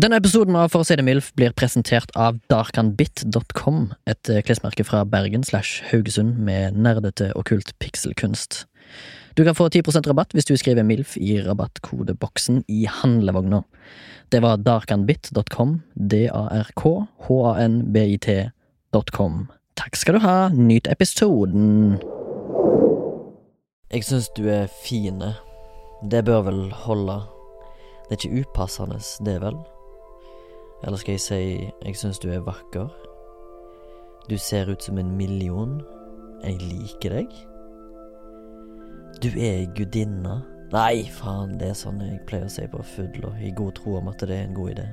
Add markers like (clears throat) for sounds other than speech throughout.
Denne episoden av For å si det mildt blir presentert av darkanbit.com, et eh, klesmerke fra Bergen slash Haugesund med nerdete okkult pikselkunst. Du kan få 10% rabatt hvis du skriver MILF i rabattkodeboksen i handlevogna. Det var darkanbit.com, d-a-r-k-h-a-n-b-i-t.com. Takk skal du ha, nyt episoden. Jeg syns du er fine. Det bør vel holde. Det er ikke upassende, det vel? Eller skal jeg si jeg syns du er vakker? Du ser ut som en million. Jeg liker deg. Du er gudinna. Nei, faen, det er sånn jeg pleier å si på fugler, i god tro om at det er en god idé.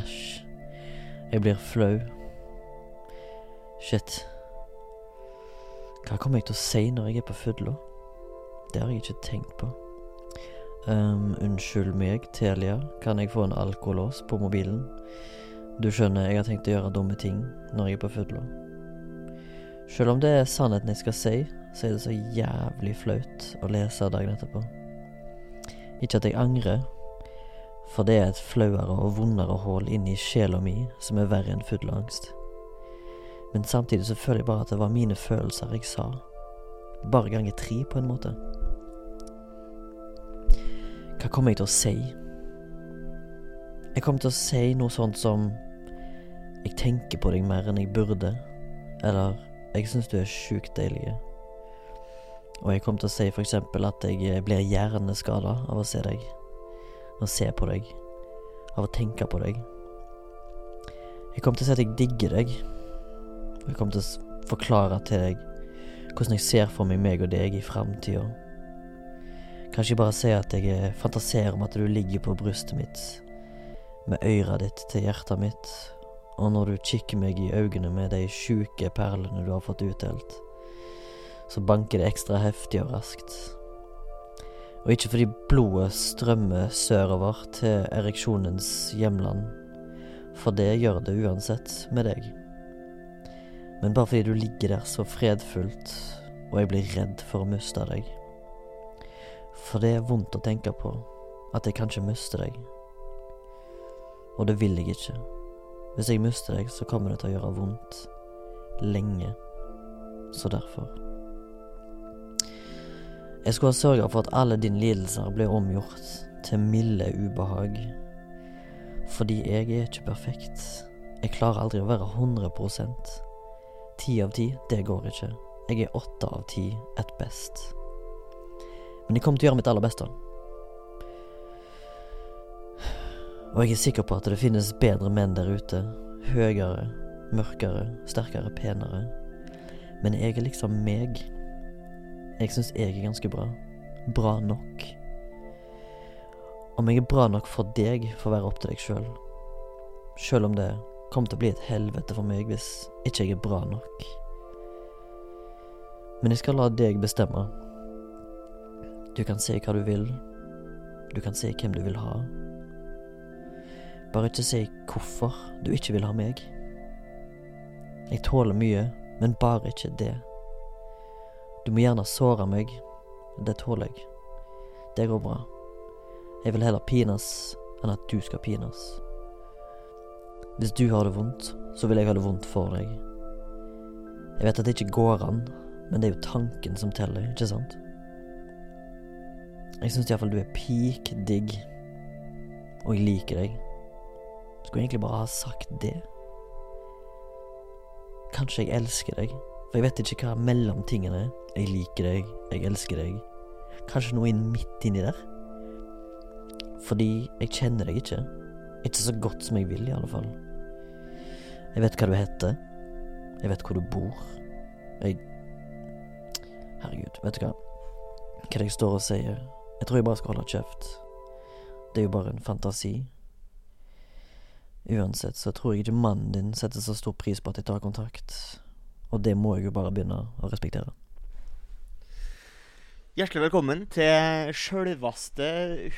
Æsj. Jeg blir flau. Shit. Hva kommer jeg til å si når jeg er på fugler? Det har jeg ikke tenkt på. Um, unnskyld meg, Telia, kan jeg få en alkolås på mobilen? Du skjønner, jeg har tenkt å gjøre dumme ting når jeg er på fylla. Selv om det er sannheten jeg skal si, så er det så jævlig flaut å lese dagen etterpå. Ikke at jeg angrer, for det er et flauere og vondere hull inni sjela mi som er verre enn fugleangst. Men samtidig så føler jeg bare at det var mine følelser jeg sa. Bare ganger tre, på en måte. Hva kommer jeg til å si? Jeg kommer til å si noe sånt som Jeg tenker på deg mer enn jeg burde. Eller Jeg syns du er sjukt deilig. Og jeg kommer til å si eksempel at jeg blir hjerneskada av å se deg. Av å se på deg. Av å tenke på deg. Jeg kommer til å si at jeg digger deg. Og jeg kommer til å forklare til deg hvordan jeg ser for meg meg og deg i framtida. Kanskje bare si at jeg fantaserer om at du ligger på brystet mitt, med øret ditt til hjertet mitt, og når du kikker meg i øynene med de sjuke perlene du har fått utdelt, så banker det ekstra heftig og raskt. Og ikke fordi blodet strømmer sørover til ereksjonens hjemland, for det gjør det uansett med deg. Men bare fordi du ligger der så fredfullt, og jeg blir redd for å miste deg. For det er vondt å tenke på at jeg kanskje mister deg. Og det vil jeg ikke. Hvis jeg mister deg, så kommer det til å gjøre vondt. Lenge. Så derfor. Jeg skulle ha sørga for at alle dine lidelser ble omgjort til milde ubehag. Fordi jeg er ikke perfekt. Jeg klarer aldri å være 100% Ti av ti, det går ikke. Jeg er åtte av ti et best. Men jeg kommer til å gjøre mitt aller beste. Og jeg er sikker på at det finnes bedre menn der ute. Høyere, mørkere, sterkere, penere. Men jeg er liksom meg. Jeg syns jeg er ganske bra. Bra nok. Om jeg er bra nok for deg, får være opp til deg sjøl. Sjøl om det kommer til å bli et helvete for meg hvis ikke jeg er bra nok. Men jeg skal la deg bestemme. Du kan si hva du vil. Du kan si hvem du vil ha. Bare ikke si hvorfor du ikke vil ha meg. Jeg tåler mye, men bare ikke det. Du må gjerne såre meg. Det tåler jeg. Det går bra. Jeg vil heller pines enn at du skal pines. Hvis du har det vondt, så vil jeg ha det vondt for deg. Jeg vet at det ikke går an, men det er jo tanken som teller, ikke sant? Jeg syns iallfall du er peak digg, og jeg liker deg. Skulle egentlig bare ha sagt det. Kanskje jeg elsker deg, for jeg vet ikke hva mellom tingene er. Jeg liker deg, jeg elsker deg. Kanskje noe inn midt inni der. Fordi jeg kjenner deg ikke. Ikke så godt som jeg vil, i alle fall. Jeg vet hva du heter. Jeg vet hvor du bor. Jeg Herregud, vet du hva? Hva er det jeg står og sier, jeg tror jeg bare skal holde kjeft. Det er jo bare en fantasi. Uansett så tror jeg ikke mannen din setter så stor pris på at jeg tar kontakt. Og det må jeg jo bare begynne å respektere. Hjertelig velkommen til sjølveste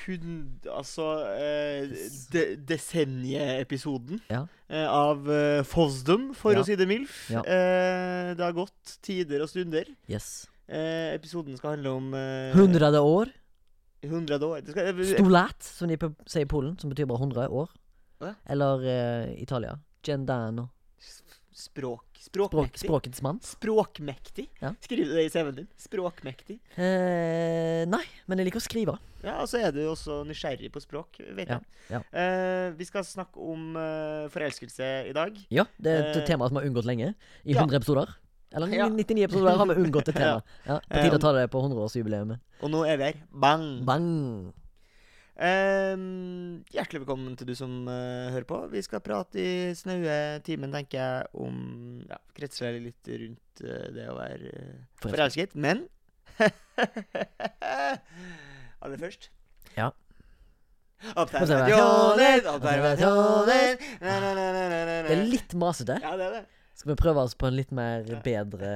hund... Altså eh, de, desennieepisoden Ja. eh, av eh, Fosdom, for Ja. å si det mildt. Ja. Eh, det har gått tider og stunder. Yes. Eh, episoden skal handle om eh, Hundrede år. 100 år. Det skal, Stolat, som de sier i Polen, som betyr bare 100 år. Hva? Eller uh, Italia. Gendano. Språk. Språk, Språkmektig. språkets mann. Språkmektig. Ja. Skriver du det i CV-en din? Språkmektig. Eh, nei, men jeg liker å skrive. Ja, og så er du også nysgjerrig på språk, vet Ja, jeg. ja. Eh, vi skal snakke om uh, forelskelse i dag. Ja, det er et Eh, tema som har unngått lenge. I ja. 100 episoder. Eller Ja. 99 episoder har vi unngått et (laughs) tema. Ja, På tide å ta det på 100-årsjubileet. Og nå er vi her. Bang! Bang! Ehm, hjertelig velkommen til du som uh, hører på. Vi skal prate i snaue timen, tenker jeg, om ja, Kretsle litt rundt uh, det å være uh, Forelsket. Men (laughs) aller først Ja. Observasjoner, observasjoner. Det er litt masete. Ja, det er det. Skal vi prøve oss på en litt mer Ja. bedre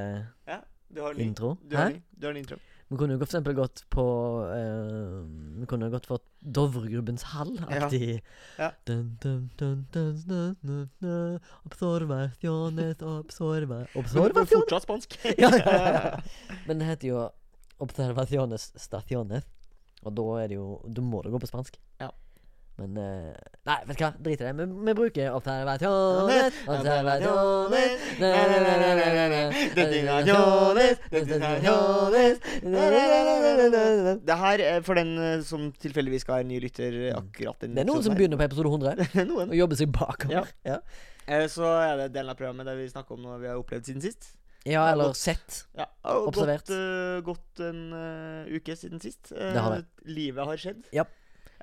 Ja, du har den. intro? Du har Du har en intro. Vi kunne jo for eksempel gått på uh, Vi kunne gått for Dovregrubbens hall-aktig. Ja. Ja. Observaciones, observa Fortsatt spansk. (laughs) ja, ja, ja. Men det heter jo Observaciones staciones. Og da er det jo Da må det gå på spansk. Ja. Men eh, Nei, vet du hva, drit i det. Vi, vi bruker na, na. Det her er for den eh, som tilfeldigvis skal ha en ny lytter akkurat den Det er noen som begynner på episode 100 (laughs) noen. og jobber seg bakover. Ja. Ja, Eh, Så er det delen av programmet der vi snakker om noe vi har opplevd siden sist. ja eller gått, sett. Ja, og Observert. Gått, uh, gått en uh, uke siden sist. Uh, Det har det. Livet har skjedd. Ja.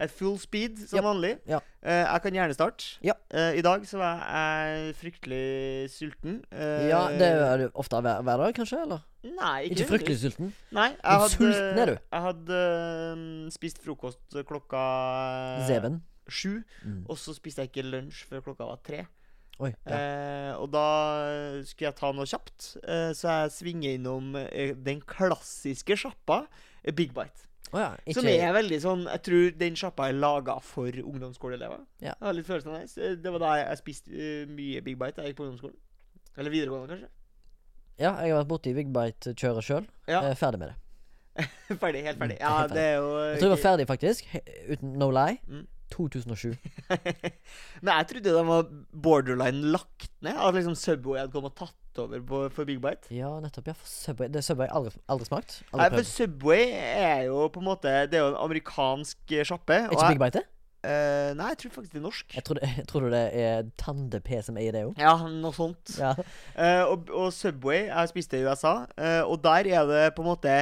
At full speed, som vanlig. Ja. Eh, jeg kan gjerne starte. Ja. Eh, I dag så var jeg fryktelig sulten. Eh, Ja, det er du ofte hver, hver dag, kanskje? Eller? Nei, ikke, Ikke fryktelig sulten? Nei, jeg hadde, sulten er du. Jeg hadde eh, spist frokost klokka Zeben? sju. Mm. Og så spiste jeg ikke lunsj før klokka var tre. Oi. Ja. Eh, og da skulle jeg ta noe kjapt, eh, så jeg svinger innom eh, den klassiske sjappa, eh, Big Bite. Å ja. Som er veldig sånn Jeg tror den sjappa er laga for ungdomsskoleelever. Ja. Jeg har litt følelsen av det. Det var da jeg, jeg spiste eh, mye Big Bite da jeg gikk på ungdomsskolen. Eller videregående, kanskje. Ja, jeg har vært borti Big Bite-kjøret sjøl. Ja, er ferdig med det. (laughs) ferdig. Helt ferdig. Mm, Ja, helt det er jo Jeg tror jeg var ferdig, faktisk. Uten no lie. Mm. 2007. (laughs) Men jeg trodde de var borderline lagt ned. At liksom Subway hadde kommet og tatt over på, for Big Bite. Ja, nettopp. Ja, for Subway Det Subway aldri, aldri smakt. Nei, for. Subway er jo på en måte Det er jo en amerikansk eh, sjappe. Er ikke Big Bite det? eh, nei, jeg tror faktisk det er norsk. Jeg tror det, jeg tror det er Tande P som eier det òg. Ja, noe sånt. Ja. Eh, og, og Subway Jeg spiste i USA, eh, og der er det på en måte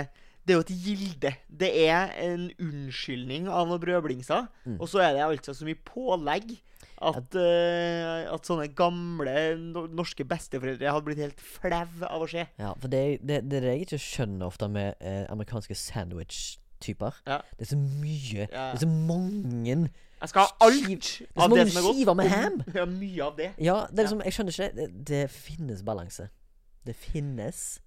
Det er jo et gilde. Det er en unnskyldning av noen brødblingser. Mm. Og så er det altså så mye pålegg at, uh, at sånne gamle no norske besteforeldre hadde blitt helt flau av å se. ja for det, det, det er det jeg ikke skjønner ofte med eh, amerikanske sandwich-typer. Ja. Det er så mye Ja. Det er så mange Jeg skal ha alt Skiv- det av det som er godt. skiver med ham. (laughs) Ja, mye av det. Ja, det er liksom Jeg skjønner ikke det. Det, det finnes balanse. Det finnes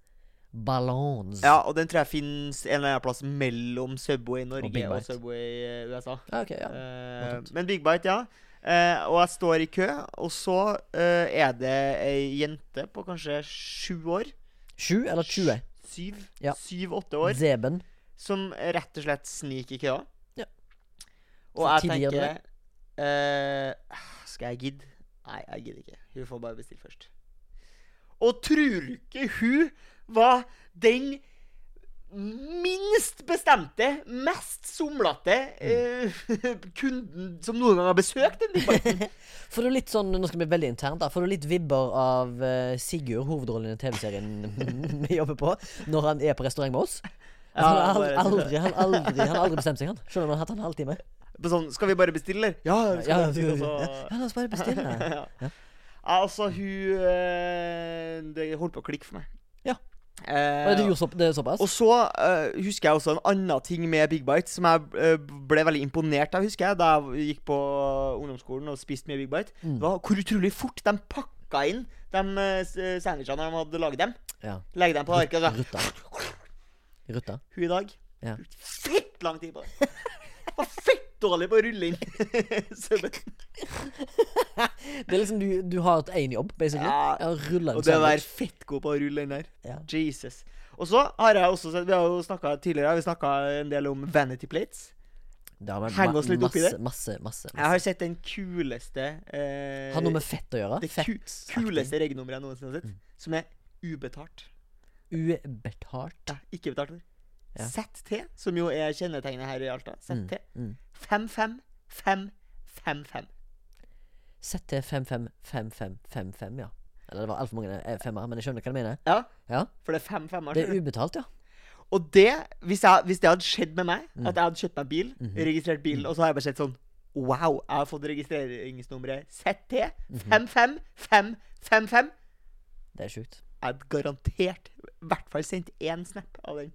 balans. Ja, og den tror jeg finnes en eller annen plass mellom Subway Norge og, og, Subway i USA. Ja, ok, ja. Eh, men Big Bite, ja. Eh, og jeg står i kø, og så eh, er det ei jente på kanskje sju år. Sju eller 20? Syv. Ja. Syv-åtte år. Zeben. Som rett og slett sniker i køa. Ja. Og Så jeg tenker eh, Skal jeg gidde? Nei, jeg gidder ikke. Hun får bare bestille først. Og tror du ikke hun var den minst bestemte, mest somlete eh, (laughs) kunden som noen gang har besøkt den Big (laughs) Får du litt sånn Nå skal vi veldig internt. da Får du litt vibber av eh, Sigurd, hovedrollen i TV-serien (laughs) vi jobber på, når han er på restaurant med oss? Ja, han, har aldri, han, aldri, han har aldri bestemt seg, han. Selv om han har hatt en halvtime. Sånn, skal vi bare bestille, eller? Ja, Ja, bestille, ja, ja, la oss bare bestille. ja. Ja. Altså, hun eh, Det holdt på å klikke for meg. Eh, det, så, det er såpass? og så eh, husker jeg også en annen ting med Big Bite som jeg eh, ble veldig imponert av, husker jeg, da jeg gikk på ungdomsskolen og spiste mye Big Bite. Mm. Det var hvor utrolig fort de pakka inn de eh, sandwichene de hadde laget dem. Ja. Legge dem på arket. Rutta. Rutta. Hun i dag Ja. brukte fett lang tid på det. Var fett dårlig på å rulle inn. Det er liksom du, du har én jobb, basically. Ja. Og det å være fett fettgod på å rulle inn der. Ja. Jesus. Og så har jeg også sett Vi har jo snakka tidligere Vi snakka en del om vanity plates. Det har vært Heng oss litt masse, oppi masse, det. Masse, masse, Jeg har sett den kuleste eh, Har noe med fett å gjøre? Det ku kuleste regnummeret jeg noensinne har sett. Mm. Som er ubetalt. Ubetalt. Ja, ikke betalt for. Ja. ZT, som jo er kjennetegnet her i Alta. ZT. Mm. 55555. ZT 555555, ja. Eller det var altfor mange eh, femmer, men jeg skjønner hva du mener. Ja, Ja, for det er fem femmer. Det er ubetalt, ja. Og det, hvis, jeg, hvis det hadde skjedd med meg, Mm. at jeg hadde kjøpt meg bil, Mhm. registrert bilen, og så har jeg bare sett sånn Wow, jeg har fått registreringsnummeret ZT Mhm. 55555. Det er sjukt. Jeg hadde garantert i hvert fall sendt én snap av den.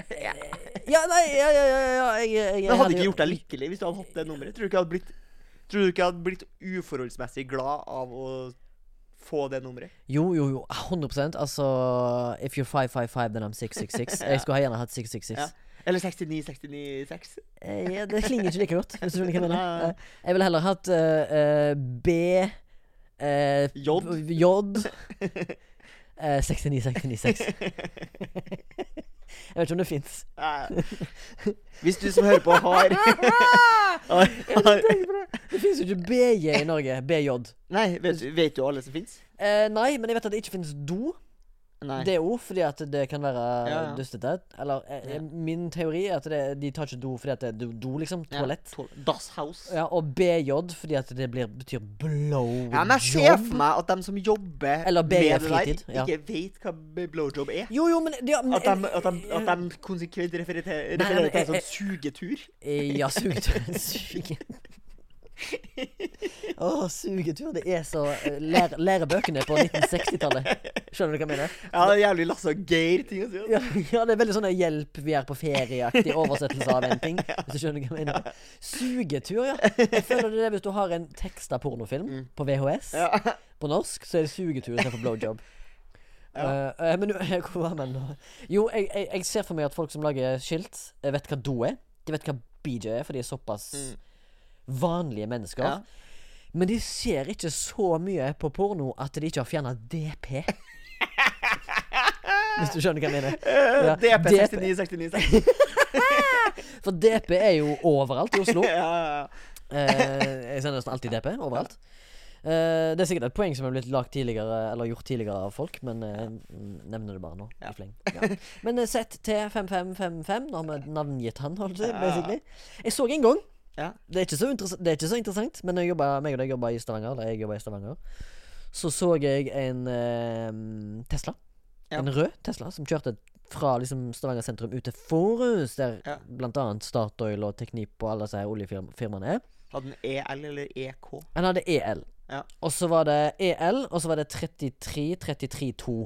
(laughs) Ja, nei, ja, ja, ja, ja jeg, jeg, Det hadde ikke gjort deg lykkelig hvis du hadde hatt det nummeret. Tror du ikke jeg hadde blitt Tror du ikke jeg hadde blitt uforholdsmessig glad av å få det nummeret? Jo, jo, jo. 100 Altså If you're 555, then I'm 666. (laughs) Jeg skulle ha gjerne hatt 666. Ja. Eller 69 69 6. Eh, ja, det klinger ikke like godt, hvis du skjønner hva jeg mener. Eh, Jeg ville heller hatt uh, uh, B uh, J. J (laughs) eh, 6966. (laughs) jeg vet ikke om det fins. Hvis du som hører på, har, (laughs) har, har Det fins jo ikke BJ i Norge. BJ. Nei, vet, vet du alle som fins? Eh, nei, men jeg vet at det ikke finnes do. Nei. DO, fordi at det kan være Ja, ja. dustete. Eller eh, Ja. min teori er at det, de tar ikke do fordi at det er do, liksom. Toalett. to- Das House. Ja, og BJ fordi at det blir, betyr blow Ja, men jeg ser for meg at de som jobber Eller BJ med det der, ikke vet hva blowjob er. Jo, jo, men, ja, men At de, at de, at de konsekvent refererer til, en sånn sugetur. Eh, Ja, sugetur. (laughs) Suge. oh, sugetur. Det er så eh, lære, Lærebøkene på 1960-tallet. Skjønner du hva jeg mener? Ja, det er jævlig Lasse og Geir-ting å si. altså. Ja, ja, det er veldig sånn 'hjelp, vi er på ferie'-aktig (laughs) oversettelse av en ting. Hvis du skjønner hva jeg mener. Sugetur, ja. Jeg føler det er hvis du har en teksta pornofilm Mm. på VHS Ja. (laughs) på norsk, så er det sugetur istedenfor blowjob. Ja. Eh, eh, men hvor var vi nå? Jo, jeg, jeg, jeg ser for meg at folk som lager skilt, eh, vet hva do er. De vet hva BJ er, for de er såpass Mm. Vanlige mennesker. Ja. Men de ser ikke så mye på porno at de ikke har fjerna DP. (laughs) Hvis du skjønner hva jeg mener. Ja, DP DP. 69 69 69. For DP er jo overalt i Oslo. (laughs) Ja, ja, ja. Eh, jeg sender nesten alltid DP overalt. Eh, det er sikkert et poeng som er blitt lagt tidligere Eller gjort tidligere av folk, men eh, nevner det bare nå. Ja. I fleng. (laughs) Ja. Men uh, ZT5555, nå har vi navngitt han, holdt jeg. Jeg så en gang Ja. det, er det er ikke så interessant, men jeg jobba, meg og deg jobba i Stavanger, eller jeg jobba i Stavanger, så så jeg en eh, Tesla. Ja. En rød Tesla som kjørte fra liksom Stavanger sentrum ut til Forus, der Ja. annet Statoil og Teknip og alle disse oljefirmaene er. Hadde den EL eller EK? Han hadde EL. Ja. Og så var det EL, og så var det 33 33 2.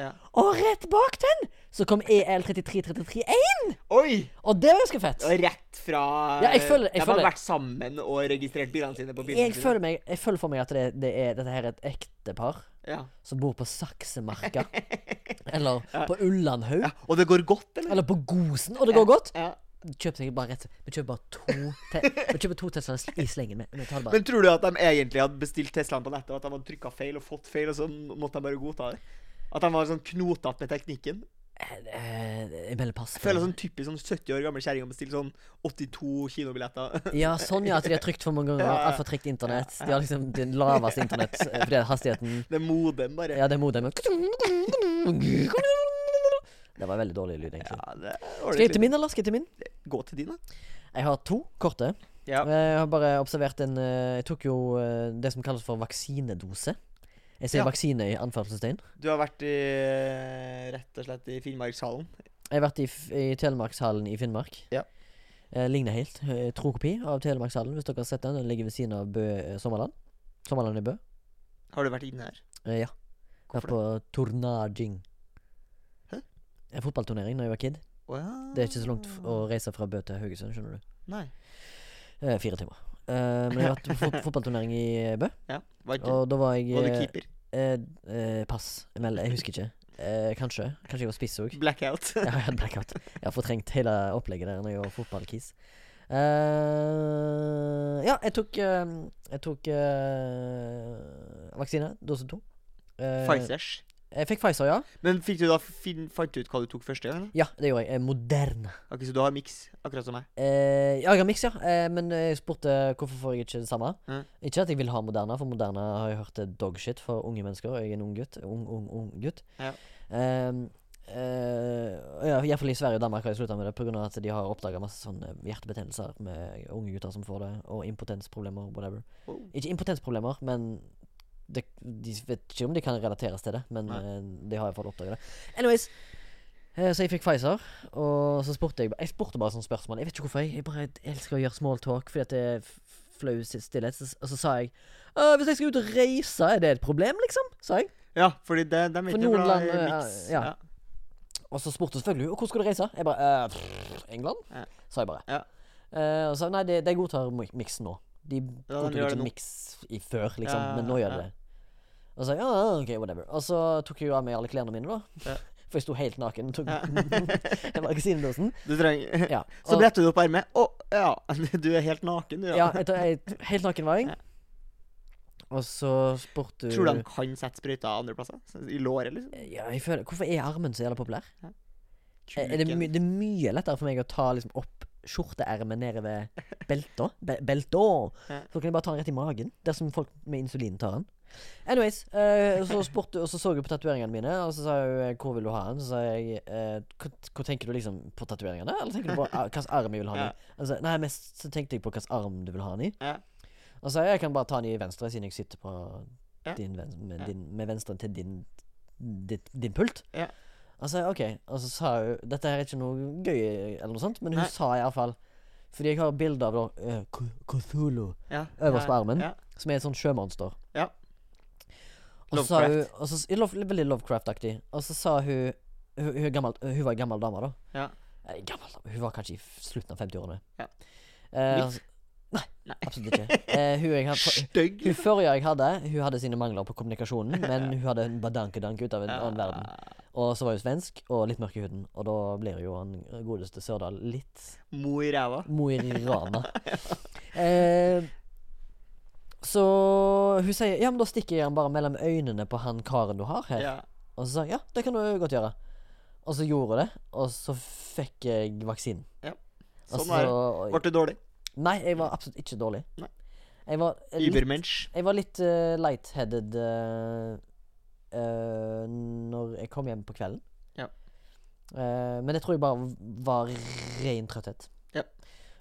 Ja. Og rett bak den så kom E EL 33 33 1! Oi! Og det var ganske fett. Og rett fra Ja, jeg føler- jeg De har vært sammen og registrert bilene sine på. Jeg føler, meg, jeg føler for meg at det, det er, dette her er et ektepar ja. som bor på Saksemarka. (laughs) eller Ja. på Ullandhaug. ja. Og det går godt, eller? Eller på Gosen. Og det går godt. Ja. Kjøp bare rett Vi kjøper bare to Vi kjøper to Teslaer i slengen. med med. Men tror du at de egentlig hadde bestilt Teslaen på nettet, og at de hadde trykka feil og fått feil, og så måtte de bare godta det? At han var sånn knotete med teknikken? Eh, Jeg melder pass. Jeg føler sånn typisk sånn 70 år gammel kjerring og bestille sånn 82 kinobilletter. (laughs) Ja, sånn ja, at de har trykt for mange ganger. Altfor trygt internett. De har liksom den laveste internett fordi fordi er hastigheten Det er modem, bare. Ja, det er modem. Det var veldig dårlig lyd, egentlig. Ja, det Skal jeg til min, eller skal jeg til min? Gå til din, da. Jeg har to korte. Ja. Jeg har bare observert en eh, Jeg tok jo eh, det som kalles for vaksinedose. Jeg sier Ja. vaksine i anførselstegn. Du har vært i rett og slett i Finnmarkshallen. Jeg har vært i, F- i Telemarkshallen i Finnmark. Ja. Eh, ligner helt. Eh, Trokopi av Telemarkshallen, hvis dere har sett den. Den ligger ved siden av Bø eh, Sommerland. Sommerland i Bø. Har du vært inne her? Eh, ja. Vært Hvorfor det? på Tornading. Hæ? En fotballturnering da jeg var kid. Å ja. Det er ikke så langt f- å reise fra Bø til Haugesund, skjønner du. Nei. Eh, fire timer. Eh, men jeg har vært på fot fotballturnering i Bø, Ja. Var og da var jeg Var du eh, keeper? eh, eh, Pass. Vel, jeg husker ikke. Eh, kanskje. Kanskje jeg var spiss òg. Blackout. (laughs) Ja, jeg hadde blackout. Jeg har fortrengt hele opplegget der når jeg var fotballkis. Uh, ja, jeg tok uh, Jeg tok uh, vaksine. Dose to. Eh, Pfizers. Jeg fikk Pfizer, ja. Men fikk du da fin, fant du ut hva du tok første gang? eller? Ja, det gjorde jeg. Eh, Moderne. Ok, Så du har miks, akkurat som meg? Eh, ja, jeg har miks, ja. Eh, men jeg spurte hvorfor får jeg ikke det samme. Mm. Ikke at jeg vil ha Moderna, for Moderna har jeg hørt er dogshit for unge mennesker. Jeg er en ung gutt. Ung, ung, ung gutt. Ja. Ehm, eh, ja, Iallfall i Sverige og Danmark har jeg slutta med det pga. at de har oppdaga masse sånne hjertebetennelser med unge gutter som får det, og impotensproblemer, whatever. Oh. Ikke impotensproblemer, men det, de vet ikke om de kan relateres til det, men Nei. eh, de har iallfall oppdaga det. Anyways. eh, Så jeg fikk Pfizer, og så spurte jeg Jeg spurte bare sånne spørsmål. Jeg vet ikke hvorfor. Jeg, jeg bare elsker å gjøre small talk fordi at det er flau stillhet. Og så sa jeg «Øh, Hvis jeg skal ut og reise, er det et problem, liksom? Sa jeg. Ja, fordi det, de er For ikke noen glad i land, eh, miks. ja. Og så spurte hun selvfølgelig hvor skal du reise. Jeg bare «Øh, pff, England? Ja. Sa jeg bare. Ja. Uh, og så nei, de, de godtar miksen miks nå. De Ja, godtok gjør ikke miks i før, liksom, Ja, men nå gjør de ja. det. Og så ja, ok, whatever. Og så tok jeg jo av meg alle klærne mine, da. Ja. (laughs) For jeg sto helt naken tok Ja. (laughs) magasindosen. Du trenger (laughs) Ja. Så bretter du opp ermet. Å, ja. Du er helt naken, du. Ja, jeg, tar- jeg, helt naken var jeg. Ja. Og så spurte Tror du han kan sette sprøyta andre plasser? I låret, liksom? Ja, jeg føler Hvorfor er armen så jævla populær? Er, er det, my, det er mye lettere for meg å ta liksom opp skjorteermet nede ved belta. Be, belta. Ja. Så kan jeg bare ta den rett i magen. Dersom folk med insulin tar den. Anyways, eh, så spurte Og så så hun på tatoveringene mine, og så sa hun eh, 'Hvor vil du ha den?' Så sa jeg eh, 'Hva tenker du liksom på tatoveringene?' Eller tenker du på hvilken arm jeg vil ha den i? Altså, nei, mest så tenkte jeg på hvilken arm du vil ha den i. Ja. Og så sa jeg jeg kan bare ta den i venstre, siden jeg sitter på din, med, din, med venstre til din, ditt, din pult. Ja. Og så sa jeg OK. Og så sa hun Dette er ikke noe gøy, eller noe sånt, men hun Nei. sa iallfall Fordi jeg har bilde av da uh, Cthulhu, Ja. Øverst på armen. Ja. som er et sånt sjømonster. Ja. Og så ja, Veldig Lovecraft-aktig. Og så sa hun Hun, hun, gammel, hun var ei gammel dame, da. Ja. Eh, gammel Hun var kanskje i slutten av 50-årene. Ja. Eh, altså- nei, Nei. absolutt ikke. Eh, hun jeg Stygg. hun forrige jeg hadde, hun hadde sine mangler på kommunikasjonen, men hun hadde en badankedank ut av en annen verden. Og så var hun svensk og litt mørk i huden, og da blir jo han godeste Sørdal litt Mo i ræva. Mo i rana. (laughs) eh, så hun sier Ja, men da stikker jeg den bare mellom øynene på han karen du har her. Ja. Og så sa jeg ja, det kan du godt gjøre. Og så gjorde hun det, og så fikk jeg vaksinen. Ja. Sånn er det. Ble du dårlig? Nei, jeg var absolutt ikke dårlig. Nei. Jeg var litt Jeg var litt uh, lightheaded uh, uh, når jeg kom hjem på kvelden. Ja. Uh, men det tror jeg bare var ren trøtthet.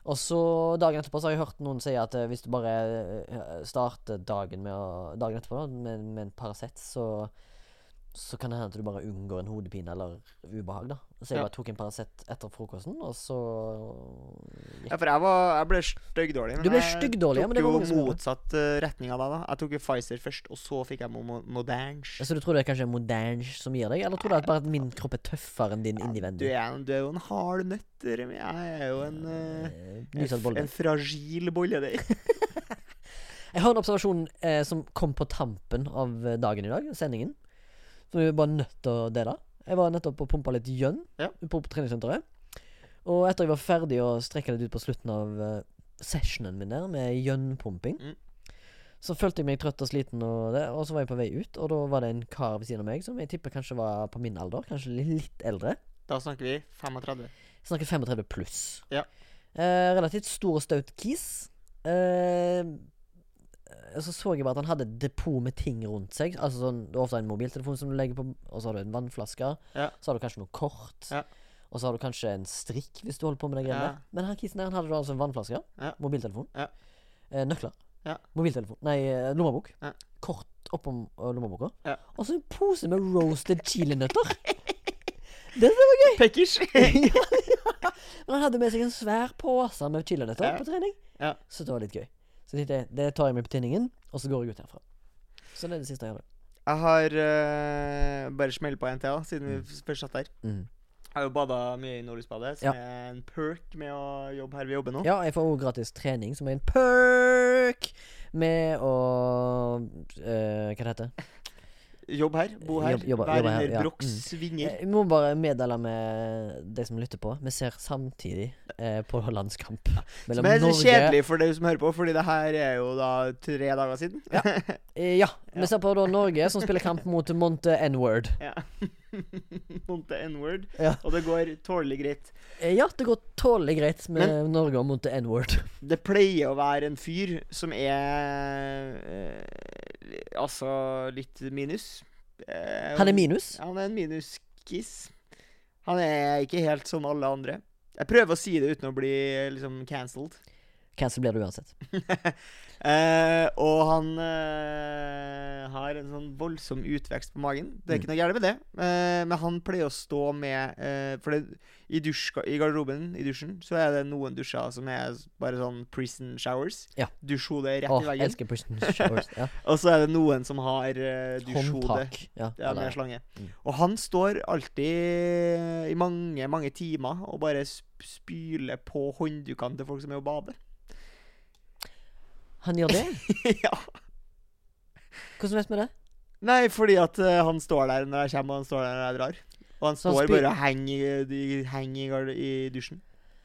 Og så dagen etterpå så har jeg hørt noen si at eh, hvis du bare eh, starter dagen med å, dagen etterpå da, med, med en Paracet, så så kan det hende at du bare unngår en hodepine eller ubehag. da Så jeg Ja. bare tok en Paracet etter frokosten, og så Ja, for jeg, var, jeg ble styggdårlig. men Du ble jeg styggdårlig, ja, men det var mange tok som jo motsatt uh, retning av deg, da. Jeg tok jo Pfizer først, og så fikk jeg Mo- Mo- Moderns. Så du tror det er kanskje Modange som gir deg, eller tror du at bare at min kropp er tøffere enn din ja, innvendig? er, du er jo en hard nøtt, Remi. Jeg er jo en uh, en, bolle. en fragil bolledeig. (laughs) (laughs) Jeg har en observasjon eh, som kom på tampen av eh, dagen i dag, sendingen. Som vi er bare nødt til å dele. Jeg var nettopp og pumpa litt gjønn Ja. på, på treningssenteret. Og etter jeg var ferdig å strekke litt ut på slutten av eh, sessionen min der med gjønnpumping, Mm. så følte jeg meg trøtt og sliten, og, det, og så var jeg på vei ut, og da var det en kar ved siden av meg som jeg tipper kanskje var på min alder, kanskje li- litt eldre. Da snakker vi 35. Snakker 35 pluss. Ja. Eh, relativt stor og staut kis. Eh, så så jeg bare at han hadde et depot med ting rundt seg. Altså sånn, Du har ofte en mobiltelefon som du legger på, og så har du en vannflaske. Ja. Så har du kanskje noe kort. Ja. Og så har du kanskje en strikk hvis du holder på med de greiene Ja. der. Men han kisen han hadde da altså en vannflaske, mobiltelefon, Ja. eh, nøkler, Ja. mobiltelefon Nei, eh, lommebok. Ja. Kort oppom eh, lommeboka. Ja. Og så en pose med roasted chilinøtter. (laughs) var gøy (laughs) ja. Men han hadde med seg en svær pose med chilinøtter på trening. Ja. Så det var litt gøy. Så tenkte jeg, det tar jeg med på tinningen, og så går jeg ut herfra. Så det er det siste jeg gjør. Jeg har uh, bare smelt på en til, da, siden vi først satt der. Mm. Jeg har jo bada mye i Nordlysbadet, som Ja. er en perk med å jobbe her vi jobber nå. Ja, jeg får også gratis trening, som er en perk med å uh, Hva det heter Jobb her, bo her, Jobb- jobba- være under ja. Brochs Mm. vinger. Eh, Vi må bare meddele med de som lytter på. Vi ser samtidig eh, på landskamp Som er så kjedelig for dere som hører på, fordi det her er jo da tre dager siden. Ja. (laughs) Eh, ja. Vi ser på da Norge, som spiller kamp mot Monte N-word. Ja. (laughs) Monte N-word. Ja. Og det går tålelig greit. Eh, ja, det går tålelig greit med Norge og Monte N-word. Det pleier å være en fyr som er eh, Altså litt minus. Eh, Han er minus. Han er en minuskiss. Han er ikke helt som alle andre. Jeg prøver å si det uten å bli liksom cancelled. Cancel blir det uansett. (laughs) Eh, og han eh, har en sånn voldsom utvekst på magen. Det er ikke noe gærent med det. Eh, men han pleier å stå med eh, For det, i, dusj, i garderoben i dusjen så er det noen dusjer som er bare sånn prison showers. Ja. Dusjhode rett Åh, i veggen. elsker prison showers. Ja. (laughs) Og så er det noen som har uh, dusjhode. Ja, ja, med slange. Mm. Og han står alltid i mange, mange timer og bare sp spyler på hånddukene til folk som er og bader. Han gjør det? (laughs) ja. Hvordan vet vi det? Nei, fordi at uh, han står der når jeg kommer, og han står der når jeg drar. Og han står han bare og henger, henger i, dusjen.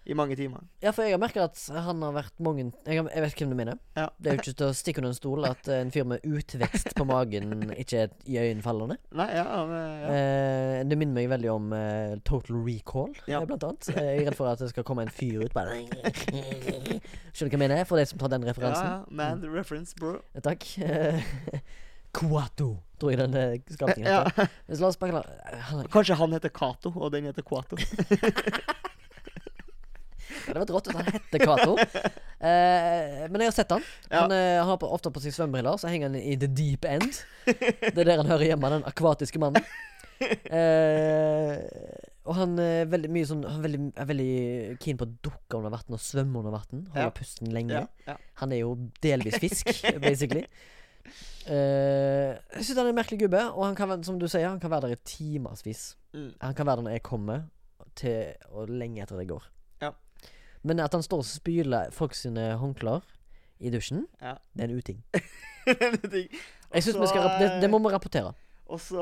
I mange timer. Ja, for jeg har merket at han har vært mange Jeg, har, jeg vet hvem du mener. Ja. Det er jo ikke til å stikke under en stol at eh, en fyr med utvekst på magen ikke er iøynefallende. Nei, ja, er- ja. Eh, det minner meg veldig om eh, Total Recall, Ja. eh, blant annet. Jeg er redd for at det skal komme en fyr ut bare Skjønner du hva jeg mener? For de som tar den referansen. ja. Man, the reference, bro. Eh, Takk. (laughs) Quato, tror jeg den eh, skapningen heter. Så la oss bare han, Kanskje han heter Cato, og den heter Quato. (laughs) Det hadde vært rått hvis han hette Cato. Eh, men jeg har sett han. Han, ja. har på, ofte på seg svømmebriller, så henger han i the deep end. Det er der han hører hjemme, den akvatiske mannen. Eh, og han er veldig mye sånn Han er veldig, er veldig keen på å dukke under vann og svømme under vann. Holde Ja. pusten lenge. Ja. Han er jo delvis fisk, basically. Eh, jeg syns han er en merkelig gubbe, og han kan, som du sier, han kan være der i timevis. Mm. Han kan være der når jeg kommer, til, og lenge etter det går. Ja. Men at han står og spyler folk sine håndklær i dusjen, Ja. det er en uting. (laughs) Ting. Jeg synes vi skal det, det må eh, vi rapportere. Og så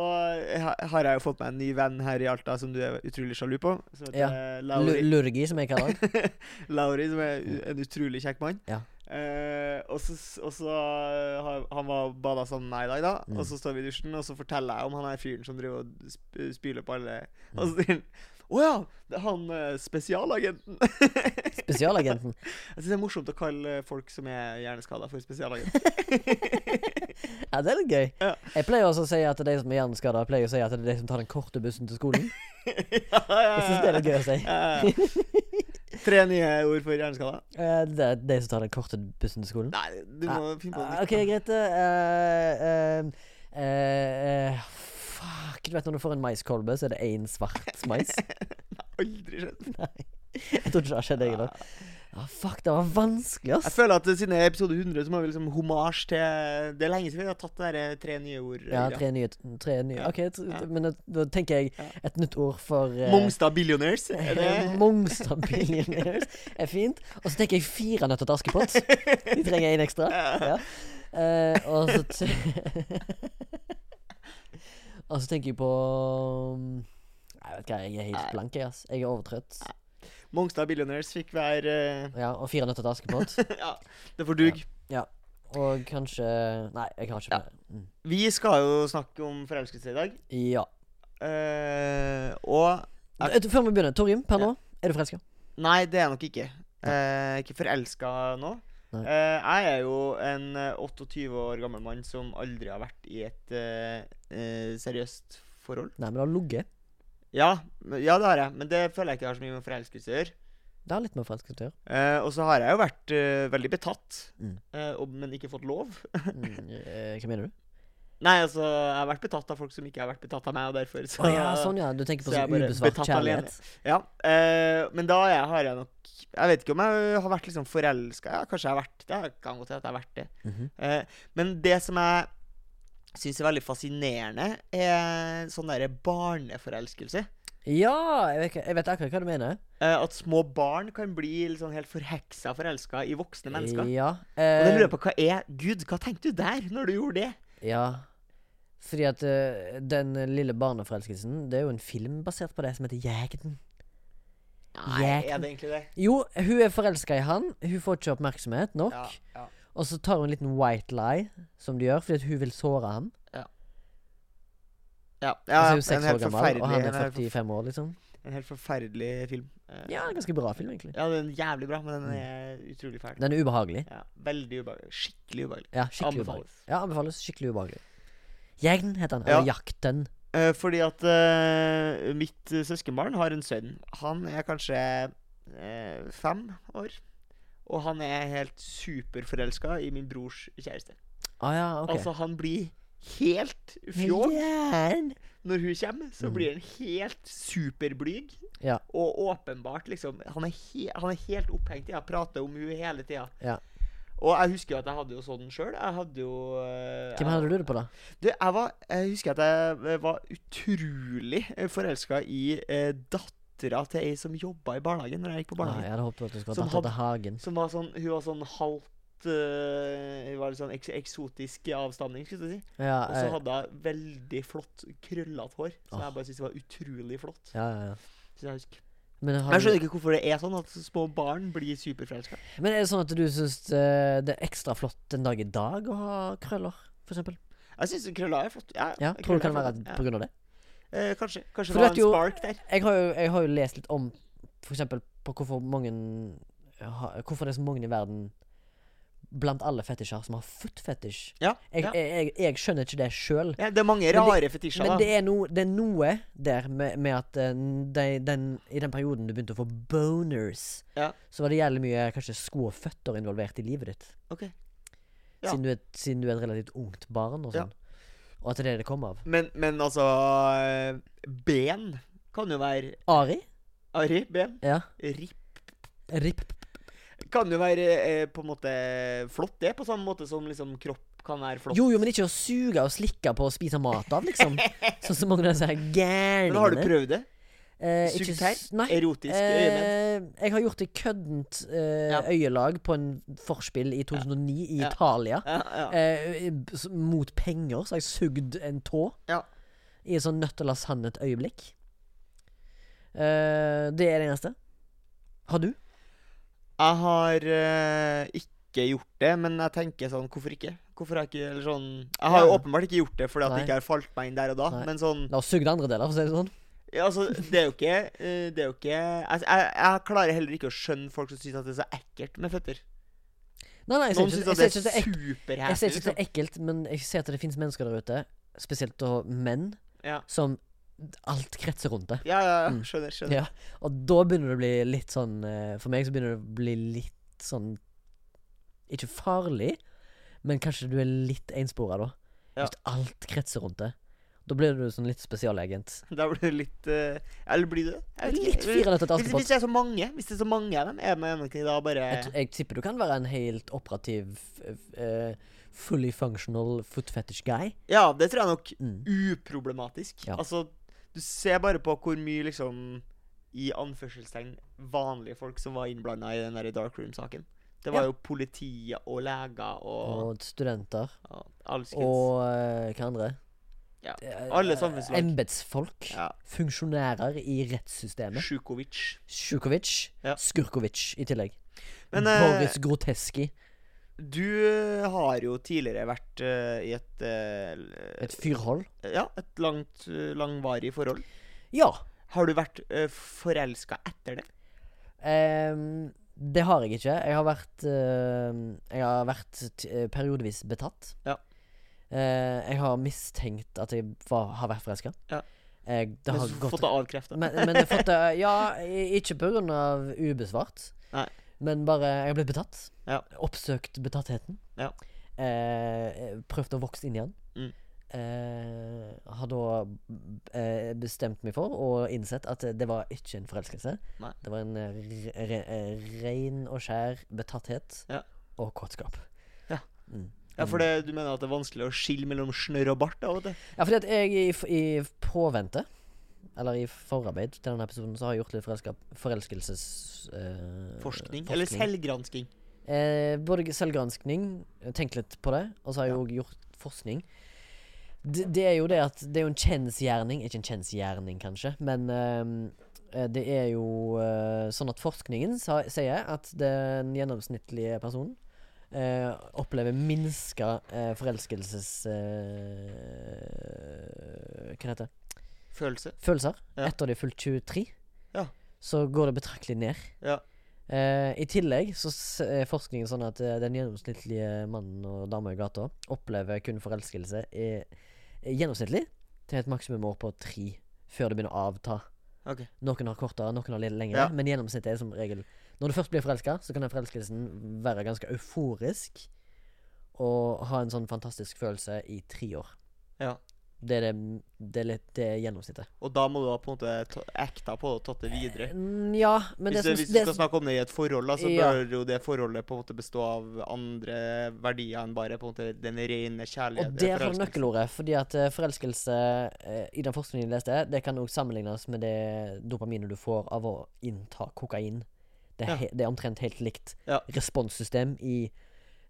har jeg jo fått meg en ny venn her i Alta som du er utrolig sjalu på. Som heter Ja. eh, Lauri. Lurgi, som jeg kaller han. (laughs) Lauri, som er en utrolig kjekk mann. Ja. Eh, og så, og så eh, Han var bada sammen med meg i dag, da. Mm. Og så står vi i dusjen, og så forteller jeg om han her fyren som driver og sp spyler på alle. Mm. Og så sier han Å ja! Det er han eh, spesialagenten. (laughs) Spesialagenten. Jeg syns det er morsomt å kalle folk som er hjerneskada, for spesialagenten (laughs) Ja, det er litt gøy. Ja. Jeg pleier også å si at de som er hjerneskada, pleier å si at det er de som tar den korte bussen til skolen. (laughs) ja, ja, Jeg syns det er litt gøy å si. Tre nye ord for hjerneskada. Uh, Det er de som tar den korte bussen til skolen. Nei, du må finne på det. noe OK, greit. Uh, eh, eh, eh, fuck. Du vet når du får en maiskolbe, så er det én svart mais? (laughs) Aldri skjedd. Jeg tror ikke det har skjedd, jeg heller. Ah, fuck, det var vanskelig, Jeg føler at siden episode 100 så må vi liksom homasj til Det er lenge siden vi har tatt det der tre nye ord. Ja, tre nye, tre nye. Ja. OK, Ja. men da, tenker jeg et nytt ord for uh, Mongstad Billionaires. Er (laughs) det Mongstad Billionaires er fint. Og så tenker jeg fire nøtter til Askepott. De trenger én ekstra. (laughs) Ja. Uh, og så (laughs) Og så tenker jeg på mm, Jeg vet ikke, jeg er helt blank, jeg, ass. Jeg er overtrøtt. Mongstad Billionaires fikk være eh, Ja, og fire nøtter til Askepott. (laughs) Ja, det får dug. Ja, Og kanskje Nei, jeg har ikke Ja. Mm. Vi skal jo snakke om forelskelse i dag. Ja. Uh, og Ja. Eh, Før vi begynner, Torgrim, per Ja. nå, er du forelska? Nei, det er jeg nok ikke. Uh, ikke forelska nå. Eh, jeg er jo en eh, 28 år gammel mann som aldri har vært i et seriøst forhold. Nei, men har ligget. Ja, ja, det har jeg, men det føler jeg ikke har så mye med forelskelse å gjøre. Det har litt med forelskelse å gjøre. Eh, og så har jeg jo vært eh, veldig betatt, Mm. eh, og, men ikke fått lov. Mm, (laughs) eh, Hva mener du? Nei, altså, jeg har vært betatt av folk som ikke har vært betatt av meg, og derfor så oh, ja, sånn ja. Du tenker på så sånn ubesvart betatt alene. kjærlighet. Ja, eh, men da jeg, har jeg nok Jeg vet ikke om jeg har vært liksom forelska. Ja, kanskje jeg har vært det. Jeg Kan godt hende at jeg har vært det. Mhm. Eh, men det som jeg syns er veldig fascinerende, er sånn derre barneforelskelse. Ja, jeg vet, jeg vet akkurat hva du mener. Eh, at små barn kan bli sånn helt forheksa forelska i voksne mennesker. Ja. Og Eh, lurer jeg på hva er Gud, hva tenkte du der, når du gjorde det? ja. Fordi at uh, den lille barneforelskelsen Det er jo en film basert på det som heter Jegden. Nei, Jegden. er det egentlig det? Jo, hun er forelska i han. Hun får ikke oppmerksomhet nok. Ja, ja. Og så tar hun en liten white lie, som de gjør, fordi at hun vil såre ham. Ja, ja, ja, altså, hun en seks helt år gammel, og han er 45 år, liksom. En helt forferdelig film. Eh, Ja, en ganske bra film, egentlig. ja, den er jævlig bra, men den Mm. er utrolig fæl. Den er ubehagelig. Ja, veldig ubehagelig. Skikkelig ubehagelig. Ja, skikkelig ubehagelig. Ja, anbefales. Skikkelig ubehagelig. Jegden heter han. Ja. Eller Jakten. Eh, fordi at uh, mitt søskenbarn har en sønn. Han er kanskje uh, fem år. Og han er helt superforelska i min brors kjæreste. Ah, ja, okay. Altså, han blir helt fjong. Når hun kommer. Så Mm. blir han helt superblyg. Ja. Og åpenbart, liksom Han er, he han er helt opphengt i å prate om hun hele tida. Ja. Og jeg husker jo at jeg hadde jo sånn sjøl. Jeg hadde jo eh, Hvem hadde du det på, da? Du, jeg, var, jeg husker at jeg eh, var utrolig forelska i eh, dattera til ei som jobba i barnehagen når jeg gikk på Ah, barnehagen. jeg hadde håpet at du skulle ha til Hagen. Som var sånn Hun var sånn halvt uh, var litt sånn eks eksotisk avstamning, skulle jeg si. Ja, Og så eh, hadde hun veldig flott, krøllete hår. Som oh. jeg bare syntes var utrolig flott. ja, ja, ja. Men, jeg skjønner ikke hvorfor det er sånn at små barn blir superforelska. men er det sånn at du syns eh, det er ekstra flott en dag i dag å ha krøller, eksempel? Jeg syns krøller er flott. Ja, Ja, tror du det kan være pga. det? Eh, kanskje. Kanskje det var en jo- spark der. Jeg har jo, jeg har jo lest litt om eksempel på hvorfor mange Hvorfor det er så mange i verden blant alle fetisjer som har foot fetish. Ja, Jeg, ja. jeg, jeg, skjønner ikke det sjøl. ja, det er mange rare fetisjer, Men det er, no, det er noe der med, med at eh, de, den, i den perioden du begynte å få boners, Ja. så var det jævlig mye kanskje sko og føtter involvert i livet ditt. Ok. Ja. Siden, du er, siden du er et relativt ungt barn og Ja. sånn. Og at det er det det kommer av. Men, men altså Ben kan jo være Ari? Ari, ben. Ja. Rip Rip. kan jo være eh, på en måte flott, det. På samme måte som liksom kropp kan være flott. Jo, jo, men ikke å suge og slikke på og spise mat av, liksom. (laughs) sånn som mange av disse her gærningene. Men har du prøvd det? Eh, ikke Sugd s- her? Nei. Erotisk? Eh, jeg har gjort et køddent eh, Ja. øyelag på en forspill i 2009 i Ja. Italia. Ja, ja. Eh, mot penger så har jeg sugd en tå. Ja. I et sånn nødt til å la sannhet-øyeblikk. Eh, det er det eneste. Har du? Jeg har eh, ikke gjort det, men jeg tenker sånn Hvorfor ikke? Hvorfor har jeg ikke Eller sånn Jeg har jo åpenbart ikke gjort det fordi at Nei. det ikke har falt meg inn der og da, Nei. men sånn La oss sugd andre deler, for å si det sånn. Ja, altså, Det er jo ikke eh, Det er jo ikke jeg, jeg, jeg klarer heller ikke å skjønne folk som syns at det er så ekkelt med føtter. Nei, nei, jeg Noen syns ikke, at det er er ek- jeg superhæslig. sier ikke at det Liksom. er ekkelt, men jeg ser at det finnes mennesker der ute, spesielt da menn, Ja. som alt kretser rundt det. Ja, ja, ja. Mm. Skjønner. skjønner. Ja. Og da begynner det å bli litt sånn eh, For meg så begynner det å bli litt sånn Ikke farlig, men kanskje du er litt enspora da. Ja. Hvis alt kretser rundt det. Da blir du sånn litt spesialagent. Da blir du litt uh, Eller blir du? Jeg. Litt firende til Hvis, Askepott. hvis det er så mange Hvis det er så mange av dem, er man ikke da bare Jeg, jeg tipper du kan være en helt operativ, eh, fully functional foot fetish guy. Ja, det tror jeg nok Mm. uproblematisk. Ja. Altså, du ser bare på hvor mye liksom I anførselstegn vanlige folk som var innblanda i den der Dark Room-saken. Det var Ja. jo politiet og leger og, Og studenter. og. Og uh, hva andre? Ja. Eh, Alle samfunnslag. Embetsfolk. Ja. Funksjonærer i rettssystemet. Sjukovic. Sjukovic. Ja. Skurkovic i tillegg. Men eh, Boris Groteski. du eh, har jo tidligere vært uh, i et uh, Et fyrhold. Ja, et langt, eh, langvarig forhold. Ja. Har du vært uh, forelska etter det? Um, det har jeg ikke. Jeg har vært Jeg har vært eh, periodevis betatt. Ja. Eh, jeg har mistenkt at jeg var, har vært forelska. Ja. Jeg, det Men har gått fått det avkrefta? men, men jeg har fått det (laughs) Ja, ikke av ubesvart. Nei. Men bare Jeg har blitt betatt. Ja. Oppsøkt betattheten. Ja. Eh, prøvd å vokse inn i den. Mm. Eh, har da eh, bestemt meg for og innsett at det var ikke en forelskelse. Nei. Det var en eh, re, re, eh, ren og skjær betatthet Ja. og kåtskap. Ja. Mm. Ja, for det, du mener at det er vanskelig å skille mellom snørr og bart? Da. Ja, fordi at jeg i, i påvente, eller i forarbeid til denne episoden, så har jeg gjort litt forelska, forelskelses... eh, Forskning? Eller selvgransking? Eh, både selvgranskning, tenkt litt på det, og så har jeg òg gjort forskning. det, det er jo det at det er jo en kjensgjerning Ikke en kjensgjerning, kanskje, men ehm, eh, det er jo eh, sånn at forskningen sa, sier at den gjennomsnittlige personen eh, opplever minska eh, forelskelses... Eh, hva heter det? Følelse. Følelser Ja. etter de har fylt 23. Ja. Så går det betraktelig ned. Ja. Eh, I tillegg så er forskningen sånn at eh, den gjennomsnittlige mannen og dama i gata opplever kun forelskelse i, gjennomsnittlig til et maksimum år på tre før det begynner å avta. Ok. Noen har kortere, noen har litt lengre, men gjennomsnittet er som regel Når du først blir forelska, så kan den forelskelsen være ganske euforisk og ha en sånn fantastisk følelse i tre år. Ja. Det er, det, det er litt det er gjennomsnittet. Og da må du ha på en måte ekta acta på det og tatt det videre. Mm, Ja, men hvis, det som hvis du det, skal snakke om det i et forhold, så Ja. bør jo det forholdet på en måte bestå av andre verdier enn bare på en måte den rene kjærligheten. Og der har du nøkkelordet, fordi at eh, forelskelse eh, i den forskningen jeg leste, det kan også sammenlignes med det dopaminet du får av å innta kokain. Det er, Ja. det er omtrent helt likt Ja. responssystem i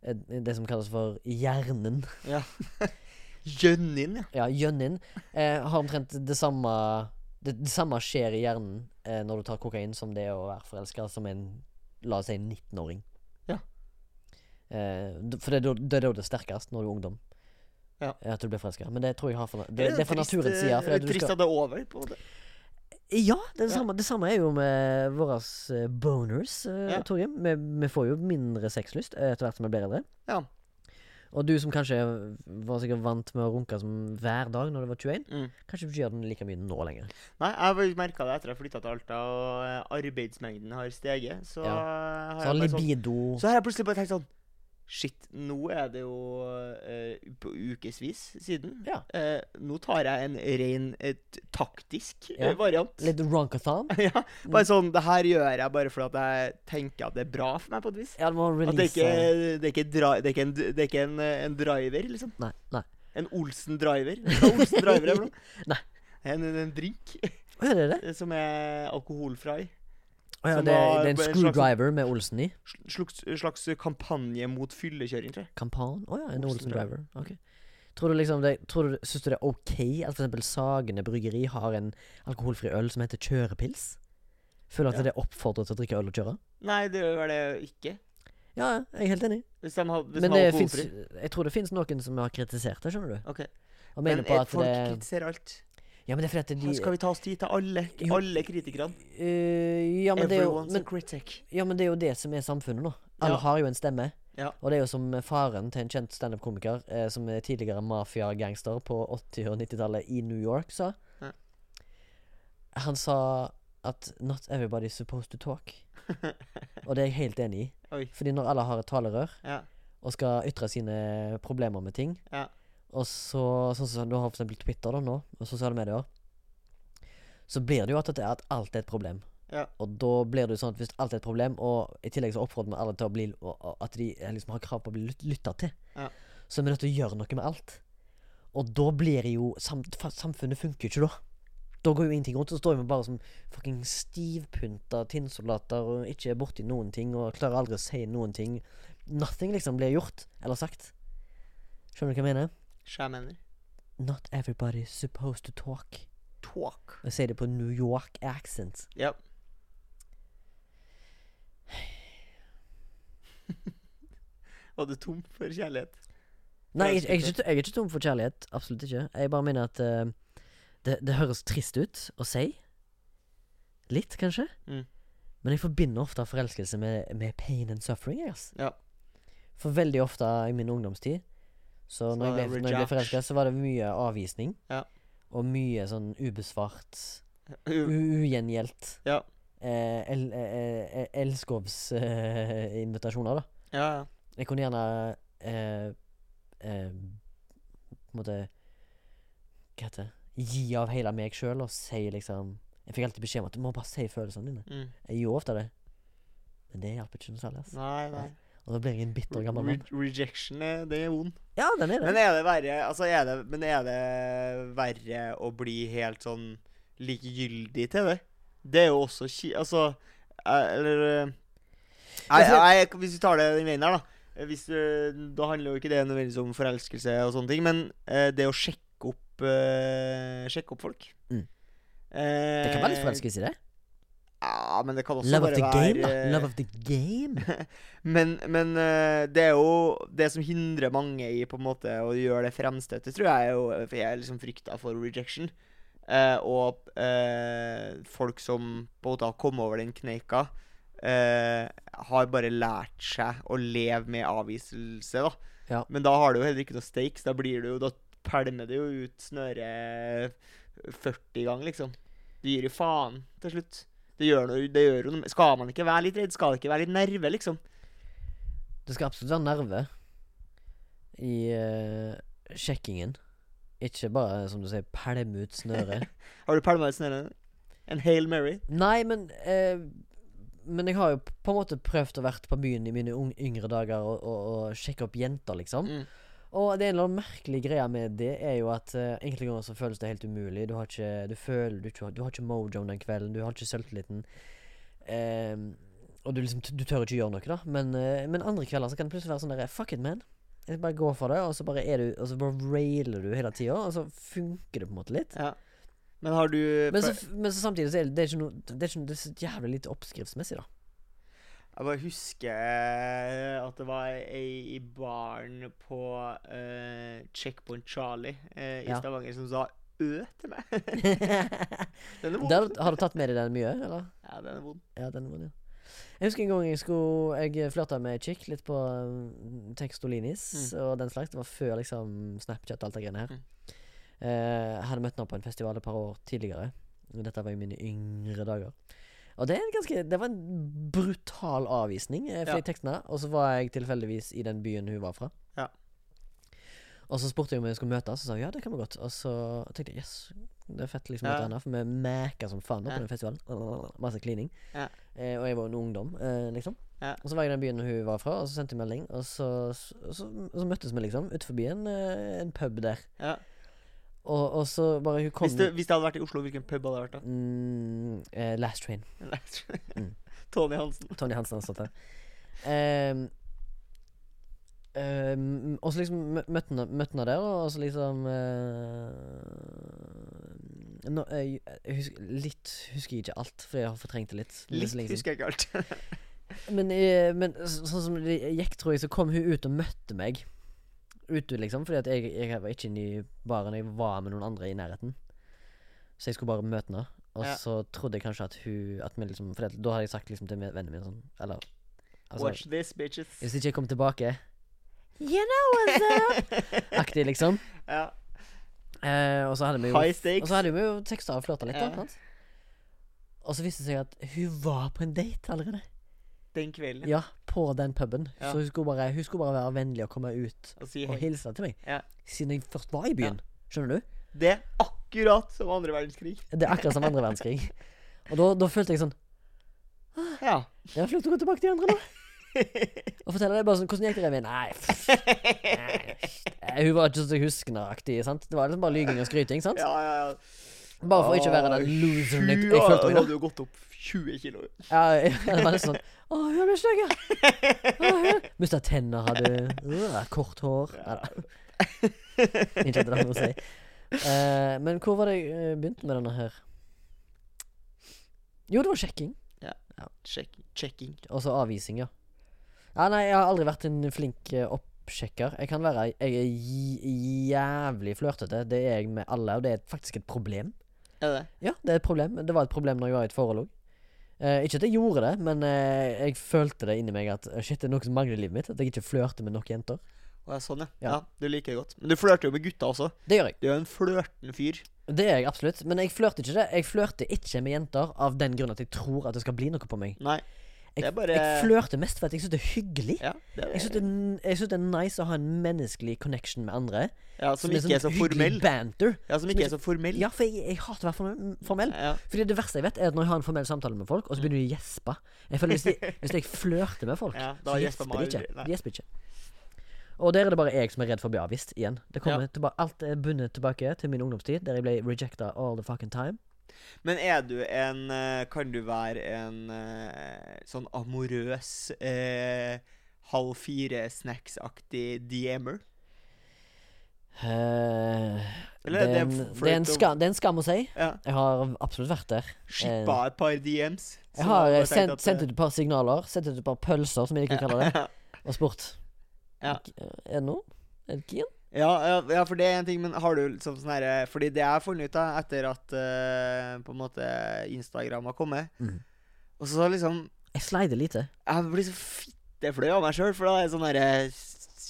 eh, det som kalles for hjernen. Ja. (laughs) Gjønnin, ja. Ja, gjønnin. Eh, har omtrent det samme det, det samme skjer i hjernen eh, når du tar kokain, som det å være forelska som en la oss si 19-åring. Ja. Eh, for det det, er da det er sterkest når du er ungdom. Ja. At du blir forelska. Men det tror jeg har for, det, det er fra naturens eh, side. fordi Trist at det er over, på en måte. Ja, det, samme, det samme er jo med våre eh, boners, eh, Ja. Torgrim. Vi, vi får jo mindre sexlyst eh, etter hvert som vi blir eldre. Ja. Og du som kanskje var sikkert vant med å runke som hver dag når du var 21, Mm. kanskje du ikke gjør den like mye nå lenger. Nei, jeg har merka det etter jeg flytta til Alta, og eh, arbeidsmengden har steget. Så, Ja. har Så jeg bare sånn, libido så har jeg plutselig bare tenkt sånn Shit, nå er det jo uh, på ukevis siden. Ja. Uh, nå tar jeg en ren et taktisk Ja. eh, variant. Litt runkathon. (laughs) ja, bare sånn Det her gjør jeg bare fordi jeg tenker at det er bra for meg, på et vis. Ja, At det er ikke, det er ikke, dra, det er ikke, en, det er ikke en, eh, en driver, liksom. Nei. nei En Olsen-driver. Er Olsen-driver er? (laughs) Nei. En, en drink Hva er det? (laughs) som er alkoholfri. Å, ja, det, det er en screwdriver med Olsen i. Slags, slags kampanje mot fyllekjøring, tror jeg. Kampan? Å ja, en Olsen Olsen driver. Ok. Tror du liksom det, tror du, Syns du det er ok at eksempel Sagene bryggeri har en alkoholfri øl som heter kjørepils? Føler du at Ja. det oppfordrer til å drikke øl og kjøre? Nei, det gjør det ikke. Ja, jeg er helt enig. Hvis de har, hvis Men det finnes. Jeg tror det fins noen som har kritisert det, skjønner du. Ok. Og Men eh, folk det kritiserer alt. Ja, men det er fordi de Skal vi ta oss tid til alle, alle kritikerne? Uh, ja, men det er jo men. Ja, men det er jo det som er samfunnet nå. Alle Ja. har jo en stemme. Ja. Og det er jo som faren til en kjent standup-komiker, eh, som er tidligere mafiagangster på 80- og 90-tallet i New York, sa. Ja. Han sa at 'not everybody's supposed to talk'. (laughs) og det er jeg helt enig i. Oi. Fordi når alle har et talerør Ja. og skal ytre sine problemer med ting, Ja. Og så Sånn som du har for eksempel Twitter da nå, og sosiale medier, så blir det jo at, det er at alt er et problem. Ja. Og da blir det jo sånn at hvis alt er et problem, og i tillegg så oppfordrer vi alle til å bli og- og At de eh, liksom har krav på å bli lyt- lytta til, Ja. så er vi nødt til å gjøre noe med alt. Og da blir det jo sam, Samfunnet funker ikke da. Da går jo ingenting rundt, så står vi bare som fucking stivpynta tinnsoldater og ikke er borti noen ting og klarer aldri å si noen ting. Nothing liksom blir gjort eller sagt. Skjønner du hva jeg mener? Jeg mener. Not everybody's supposed to talk. Talk. Jeg sier det på New York accent. Ja. (sighs) Var du tom for kjærlighet? Nei, jeg, jeg, ikke, jeg er ikke tom for kjærlighet. Absolutt ikke. Jeg bare mener at uh, det, det høres trist ut å si. Litt, kanskje. Mm. Men jeg forbinder ofte forelskelse med, med pain and suffering. jeg, ass. Ja. For veldig ofte i min ungdomstid Så, Så når, jeg ble, når jeg ble forelska, så var det mye avvisning. Ja. Og mye sånn ubesvart U- u- Ja. Eh, el, eh, eh, Elskovsinvitasjoner, da. Ja, ja. Jeg kunne gjerne eh, eh, På en måte Hva heter det Gi av hele meg sjøl og si liksom Jeg fikk alltid beskjed om at du må bare si følelsene dine. Mm. Jeg gjorde ofte det. Men det hjalp ikke noe særlig. Nei, nei. Og da blir jeg en bitter gammel mann. Re rejection, det er vond. Ja, den er det. Men er det verre Altså, er det Men er det verre å bli helt sånn likegyldig til det? Det er jo også ki... Altså eh, Eller eh, Nei, nei, hvis vi tar det den veien her, da. Eh, Hvis, da handler jo ikke det nødvendigvis om forelskelse og sånne ting, men eh, det å sjekke opp eh, Sjekke opp folk. Mm. Eh, Det kan være litt forelskelse i det. Ja, men det kan også Love of bare the være game, da. Love of the game. (laughs) Men, men eh, det er jo det som hindrer mange i på en måte å gjøre det fremstøtet, tror jeg er jo For jeg er liksom frykta for rejection. Eh, og eh, folk som på en måte har kommet over den kneika, eh, har bare lært seg å leve med avviselse, da. Ja. Men da har du jo heller ikke noe stakes. Da blir du jo Da pælmer det jo ut snøret 40 ganger, liksom. Du gir jo faen til slutt. Det gjør det gjør jo Skal man ikke være litt redd? Skal det ikke være litt nerve, liksom? Det skal absolutt være nerve i uh, sjekkingen. Ikke bare, som du sier, pælme ut snøret. (laughs) Har du pælma ut snøret? En Hail Mary? Nei, men uh, Men jeg har jo på en måte prøvd å vært på byen i mine yngre dager og, og, og sjekke opp jenter, liksom. Mm. Og det er en eller annen merkelig greie med det, er jo at uh, enkelte ganger så føles det helt umulig. Du har ikke Du føler du, du har ikke mojoen den kvelden. Du har ikke selvtilliten. Um, og du liksom Du tør ikke gjøre noe, da. Men, uh, men andre kvelder så kan det plutselig være sånn der Fuck it, man. Jeg bare går for det, og så bare er du Og så bare railer du hele tida, og så funker det på en måte litt. Ja. Men har du Men så, men så samtidig så er det, det er ikke noe Det er, ikke, det er så jævlig lite oppskriftsmessig, da. Jeg bare husker eh, at det var ei i baren på uh, Checkpoint Charlie uh, i Ja. Stavanger som sa ø til meg. (laughs) Den er vond. Der, har du tatt med deg den mye, eller? Ja, den er vond. Ja, den er vond, ja. Jeg husker en gang jeg skulle Jeg flørta med chick litt på um, Textolinis Mm. og den slags. Det var før liksom Snapchat og alt det greiene her. Mm. Uh, hadde møtt henne på en festival et par år tidligere. Dette var i mine yngre dager. Og det, ganske, det var en brutal avvisning, eh, for Ja. i teksten. Og så var jeg tilfeldigvis i den byen hun var fra. Ja. Og så spurte jeg om vi skulle møtes, og så sa hun ja, det kan vi godt. Og så tenkte jeg yes, det er fett liksom Ja. henne, for vi mæka som faen ja. på den festivalen. Masse klining. Ja. Eh, og jeg var en ungdom, eh, liksom. Ja. Og så var jeg i den byen hun var fra, og så sendte jeg melding, og så, så, så, så møttes vi liksom utenfor en, eh, en pub der. Ja. Og, og så bare hun kom Hvis, det, hvis det hadde vært i Oslo, hvilken pub hadde det vært da? mm, eh, Last Train. (laughs) Mm. Tony Hansen. Tony Hansen hadde stått der. Um, um, og så liksom mø- møtte henne der, og så liksom uh, no, jeg, jeg husker, Litt husker jeg ikke alt, for jeg har fortrengt det litt. Litt liksom. husker jeg ikke alt. (laughs) Men, eh, men så- sånn som det gikk, tror jeg, så kom hun ut og møtte meg. Ute, liksom. Fordi at jeg, jeg var ikke inne i baren, jeg var med noen andre i nærheten. Så jeg skulle bare møte henne. Og Ja. så trodde jeg kanskje at hun at vi liksom For da hadde jeg sagt liksom til vennene mine sånn Eller altså, Watch this, bitches. Hvis ikke jeg kom tilbake You know what's up? (laughs) Aktig, liksom. Ja. Eh, og så hadde vi jo High stakes. Og så hadde vi jo teksta og flørta litt, da. Ja. sant? Og så viste det seg at hun var på en date allerede. Den kvelden. Ja, på den puben. Ja. Så hun skulle, bare, hun skulle bare være vennlig og komme ut Og si og hilse til meg. Ja. Siden jeg først var i byen. Skjønner du? Det er akkurat som andre verdenskrig. Det er akkurat som andre verdenskrig. Og da, da følte jeg sånn Ja. Det er flott å gå tilbake til de andre nå. Og fortelle deg bare sånn Hvordan gikk det, Remi? Nei, nei, Hun var ikke så huskende-aktig. sant? Det var liksom bare lyging og skryting. sant? Ja, ja, ja. Bare for ikke å være den loseren jeg, følte meg. hadde jo gått opp 20 kilo. Ja, ja, det var nesten sånn Å, hun ble stygg, ja. Mista tenner, hadde øh, kort hår. Ja. Ikke at det har noe å si. Uh, men hvor var det jeg eh, begynte med denne her? Jo, det var sjekking. Ja, Check, checking. Og så avvising, ja. Ja, nei, jeg har aldri vært en flink eh, oppsjekker. Jeg kan være Jeg er jævlig flørtete. Det er jeg med alle, og det er faktisk et problem. Er det? Ja, det er et problem. Det var et problem når jeg var i et forhold òg. Eh, ikke at jeg gjorde det, men eh, jeg følte det inni meg at shit, det er noe som mangler i livet mitt. At jeg ikke flørter med nok jenter. Å, ja, sånn, ja. Ja. ja. Du liker det godt. Men du flørter jo med gutta også. Det gjør jeg. Du er jo en flørtende fyr. Det er jeg absolutt. Men jeg flørter ikke det. Jeg flørter ikke med jenter av den grunn at jeg tror at det skal bli noe på meg. Nei. Jeg, bare- jeg flørter mest fordi jeg syns det er hyggelig. Ja, det er Jeg syns det, det er nice å ha en menneskelig connection med andre. ja Som ikke er så er så formell. banter. Ja, som ikke er så formell. Ja, for jeg, jeg hater å være formell. Ja. Fordi det verste jeg vet, er at når jeg har en formell samtale med folk, og så begynner de å gjespe. Jeg føler Hvis, de, hvis jeg flørter med folk, (laughs) Ja, da så gjesper de ikke. De gjesper ikke. Og der er det bare jeg som er redd for å bli avvist igjen. Det kommer Ja. Tilbake, alt er bundet tilbake til min ungdomstid, der jeg ble rejecta all the fucking time. Men er du en eh, Kan du være en eh, sånn amorøs eh, halv fire snacks-aktig DMer? Eh, Eller Det er, det en, det, er en skam, det er en skam å si. Ja. Jeg har absolutt vært der. Skippa et par DMs. Jeg har eh, sendt, sendt ut et par signaler, sendt ut et par pølser, som jeg liker å kalle det, (laughs) og spurt Ja. Er det noe? Er det keen? Ja, ja, ja, for det er en ting, men har du liksom sånn herre Fordi det jeg har funnet ut da, etter at uh, på en måte Instagram har kommet mm. Og så liksom Jeg slider lite. Jeg blir så fittefløy av meg sjøl, for da er det sånn herre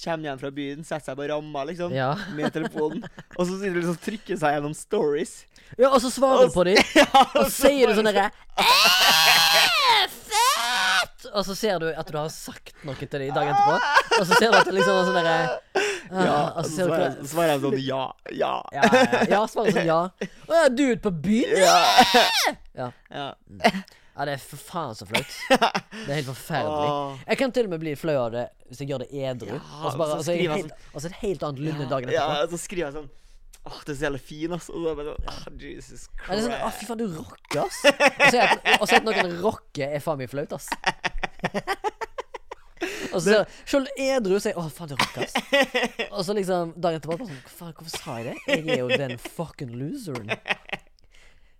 Kommer hjem fra byen, setter seg på ramma, liksom, Ja. med telefonen, (laughs) og så sitter du liksom og trykker seg gjennom stories. ja, og så svarer du på dem, (laughs) ja, og så sier du sånn herre «Eh, Fett! Og så ser du at du har sagt noe til dem dagen etterpå, og så ser du at det liksom er sånn derre ah, Ja, Og og så svarer jeg- sånn ja, ja. Ja, ja, ja. ja svarer sånn ja. (laughs) Å ja, du ute på byen? Ja. (laughs) Ja. ja. Ja, det er for faen så flaut. (laughs) Det er helt forferdelig. Jeg kan til og med bli flau av det hvis jeg gjør det edru. Ja, og så bare, så og så jeg skriver jeg helt, og så er et helt annet lynne ja, dagen ja, etterpå. så skriver jeg sånn Åh, det er så jævlig fin, ass. Og så bare sånn Åh, Jesus Ja, det er sånn, Å, fy faen, du rocker, ass. Og så at, at noen rocker, er faen meg flaut, ass. Og så sjøl edru sier 'Å, faen, du ass. Og så liksom dagen etterpå bare sånn Faen, hvorfor sa jeg det? Jeg er jo den fucking loseren.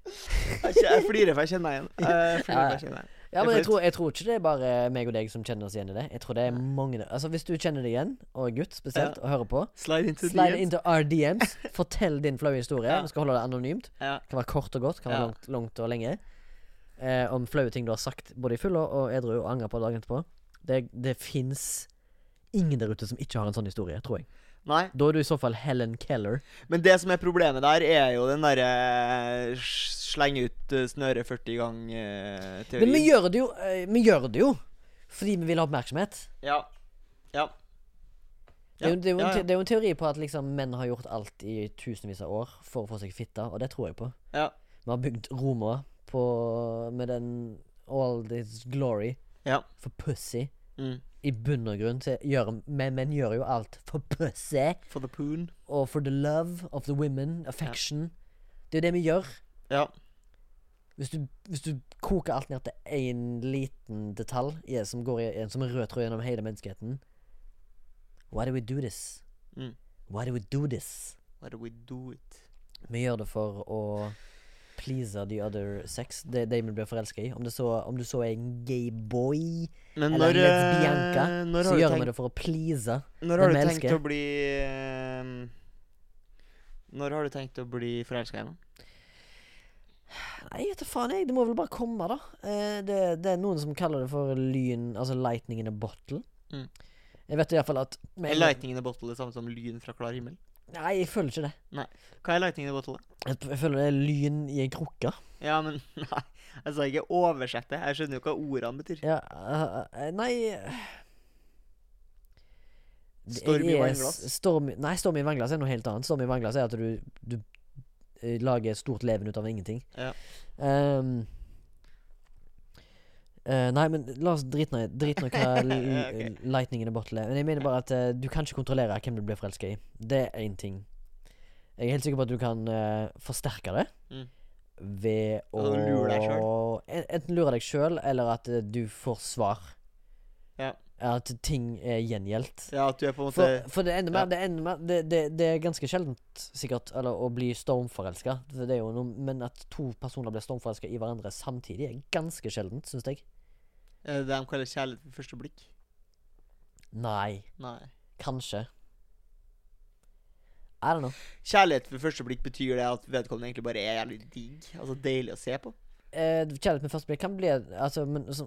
Jeg flirer, for jeg kjenner meg igjen. Jeg flirer, for jeg kjenner igjen. Ja, men jeg tror, jeg tror ikke det er bare meg og deg som kjenner oss igjen i det. Jeg tror det er mange Altså Hvis du kjenner det igjen, og er gutt spesielt, Ja. og hører på, Slide into slide DMs. into our DMs. (laughs) Fortell din flaue historie. Ja. Vi skal holde det anonymt. Ja. Kan være kort og godt, kan være langt, langt og lenge. Eh, om flaue ting du har sagt både i full og, og edru og angrer på dagen etterpå. Det, det fins ingen der ute som ikke har en sånn historie, tror jeg. Nei, Da er du i så fall Helen Keller. men det som er problemet der, er jo den derre Sleng slenge ut uh, snøret 40 gang-teorien. Men vi gjør jo eh, Vi gjør det jo fordi vi vil ha oppmerksomhet. Ja. Ja. Det er, jo, det, er en, det er jo en teori på at liksom menn har gjort alt i tusenvis av år for å få seg fitte, og det tror jeg på. Ja. Vi har bygd Roma på med den all this glory Ja. for pussy. Mm. I bunn og grunn gjør, Men menn gjør jo alt for pussy. For the poon. Og for the love of the women. Affection. Det er jo det vi gjør. Ja. Hvis du, hvis du koker alt ned til én liten detalj i, som går i, som en rød tråd gjennom hele menneskeheten Why do we do this? Mm. Why do we do this? Why do we do it? Vi gjør det for å please the other sex. Det de vi blir forelska i. Om, du, så, om du så er en gay boy Men eller når, lesbianka, eh, når så gjør vi det for å please. Når har du tenkt elsker. å bli eh, Når har du tenkt å bli forelska igjen? noen? Nei, vet faen, jeg. Det må vel bare komme, da. Eh, det, det er noen som kaller det for lyn Altså lightning in a bottle. Mm. Jeg vet iallfall at Er lightning in a bottle det samme som lyn fra klar himmel? Nei, jeg føler ikke det. Nei. Hva er lightning in a bottle? Jeg, jeg føler det er lyn i en krukke. Ja, men (laughs) Nei, jeg sa ikke oversett det. Jeg skjønner jo hva ordene betyr. Ja, eh, nei Storm i jeg vannglass? Storm, nei, storm i vannglass er noe helt annet. Storm i vannglass er at du, du eh, lager et stort leven ut av ingenting. Ja. Ehm, eh, nei, men la oss drite nå i i (laughs) hva okay. Lightning in a bottle er. Men jeg mener bare at uh, du kan ikke kontrollere hvem du blir forelska i. Det er én ting. Jeg er helt sikker på at du kan uh, forsterke det Mm. ved å lure deg selv. Enten lure deg sjøl, eller at du får svar. Ja. At ting er gjengjeldt. Ja, at du er på en måte For, for det ender ja. mer, det, ender mer det, det, det er ganske sjeldent sikkert Eller å bli stormforelska. Men at to personer blir stormforelska i hverandre samtidig, er ganske sjeldent, syns jeg. Eh, Det det de kaller kjærlighet ved første blikk. Nei. Nei. Kanskje. I don't know. Kjærlighet ved første blikk betyr det at vedkommende egentlig bare er jævlig digg. Altså deilig å se på. Eh, kjærlighet med første blikk kan bli Altså, men så,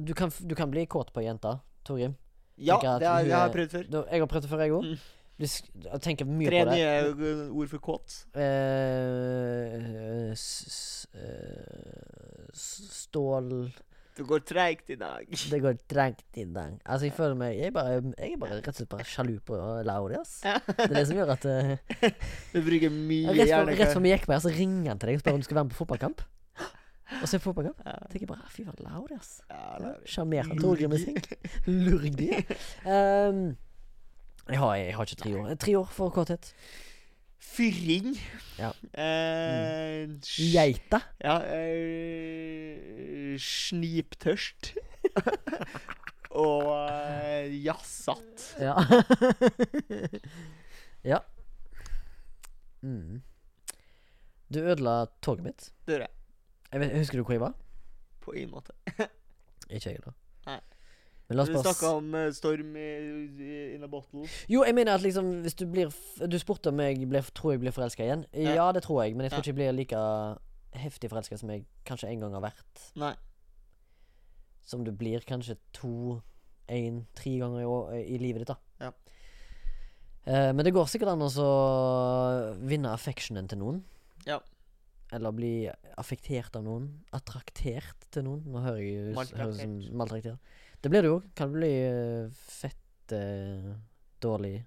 du kan, du kan bli kåt på jenta, Torgrim. Ja, det har jeg har er- prøvd før. Da- Jeg har prøvd det før, jeg òg. Mm. Jeg tenker mye Tre på det. nye uh, ord for kåt. Eh, s- s- eh, s- stål Det går treigt i dag. Det går treigt i dag. Altså, jeg føler meg Jeg bare, jeg er bare rett og slett bare sjalu på Laudias. Det er det som gjør at (laughs) uh, Du bruker mye Rett for, rett før vi gikk her, så ringer han til deg og spør om du skal være med på fotballkamp. Og se fotballkamp. Ja. tenker jeg bare Fy faen, Laudias. ass. det ja, Torgrim i seng. Lurgi. Um, (laughs) jeg, har, jeg har ikke tre år. Tre år for kåthet. Fyrring. Ja. Eh, Geita. Ja eh, Sniptørst. (laughs) Og eh, jazzatt. Ja. (laughs) ja. Mm. Du ødela toget mitt. Det gjorde jeg. Jeg vet, husker du hvor jeg var? På ingen måte. (laughs) Ikke jeg, da. Men la oss Du bare snakka om eh, storm i, i, in a bottle. Jo, jeg mener at liksom hvis du blir f Du spurte om jeg ble, tror jeg blir forelska igjen. Ja. Ja. det tror jeg, men jeg tror Ja. ikke jeg blir like heftig forelska som jeg kanskje en gang har vært. Nei. Som du blir kanskje to, én, tre ganger i, år, i livet ditt, da. Ja. Eh, men det går sikkert an å så vinne affectionen til noen. Ja. Eller bli affektert av noen. Attraktert til noen. Nå hører jeg høres ut som Maltraktert. Det blir det jo. Kan bli eh, fett eh, dårlig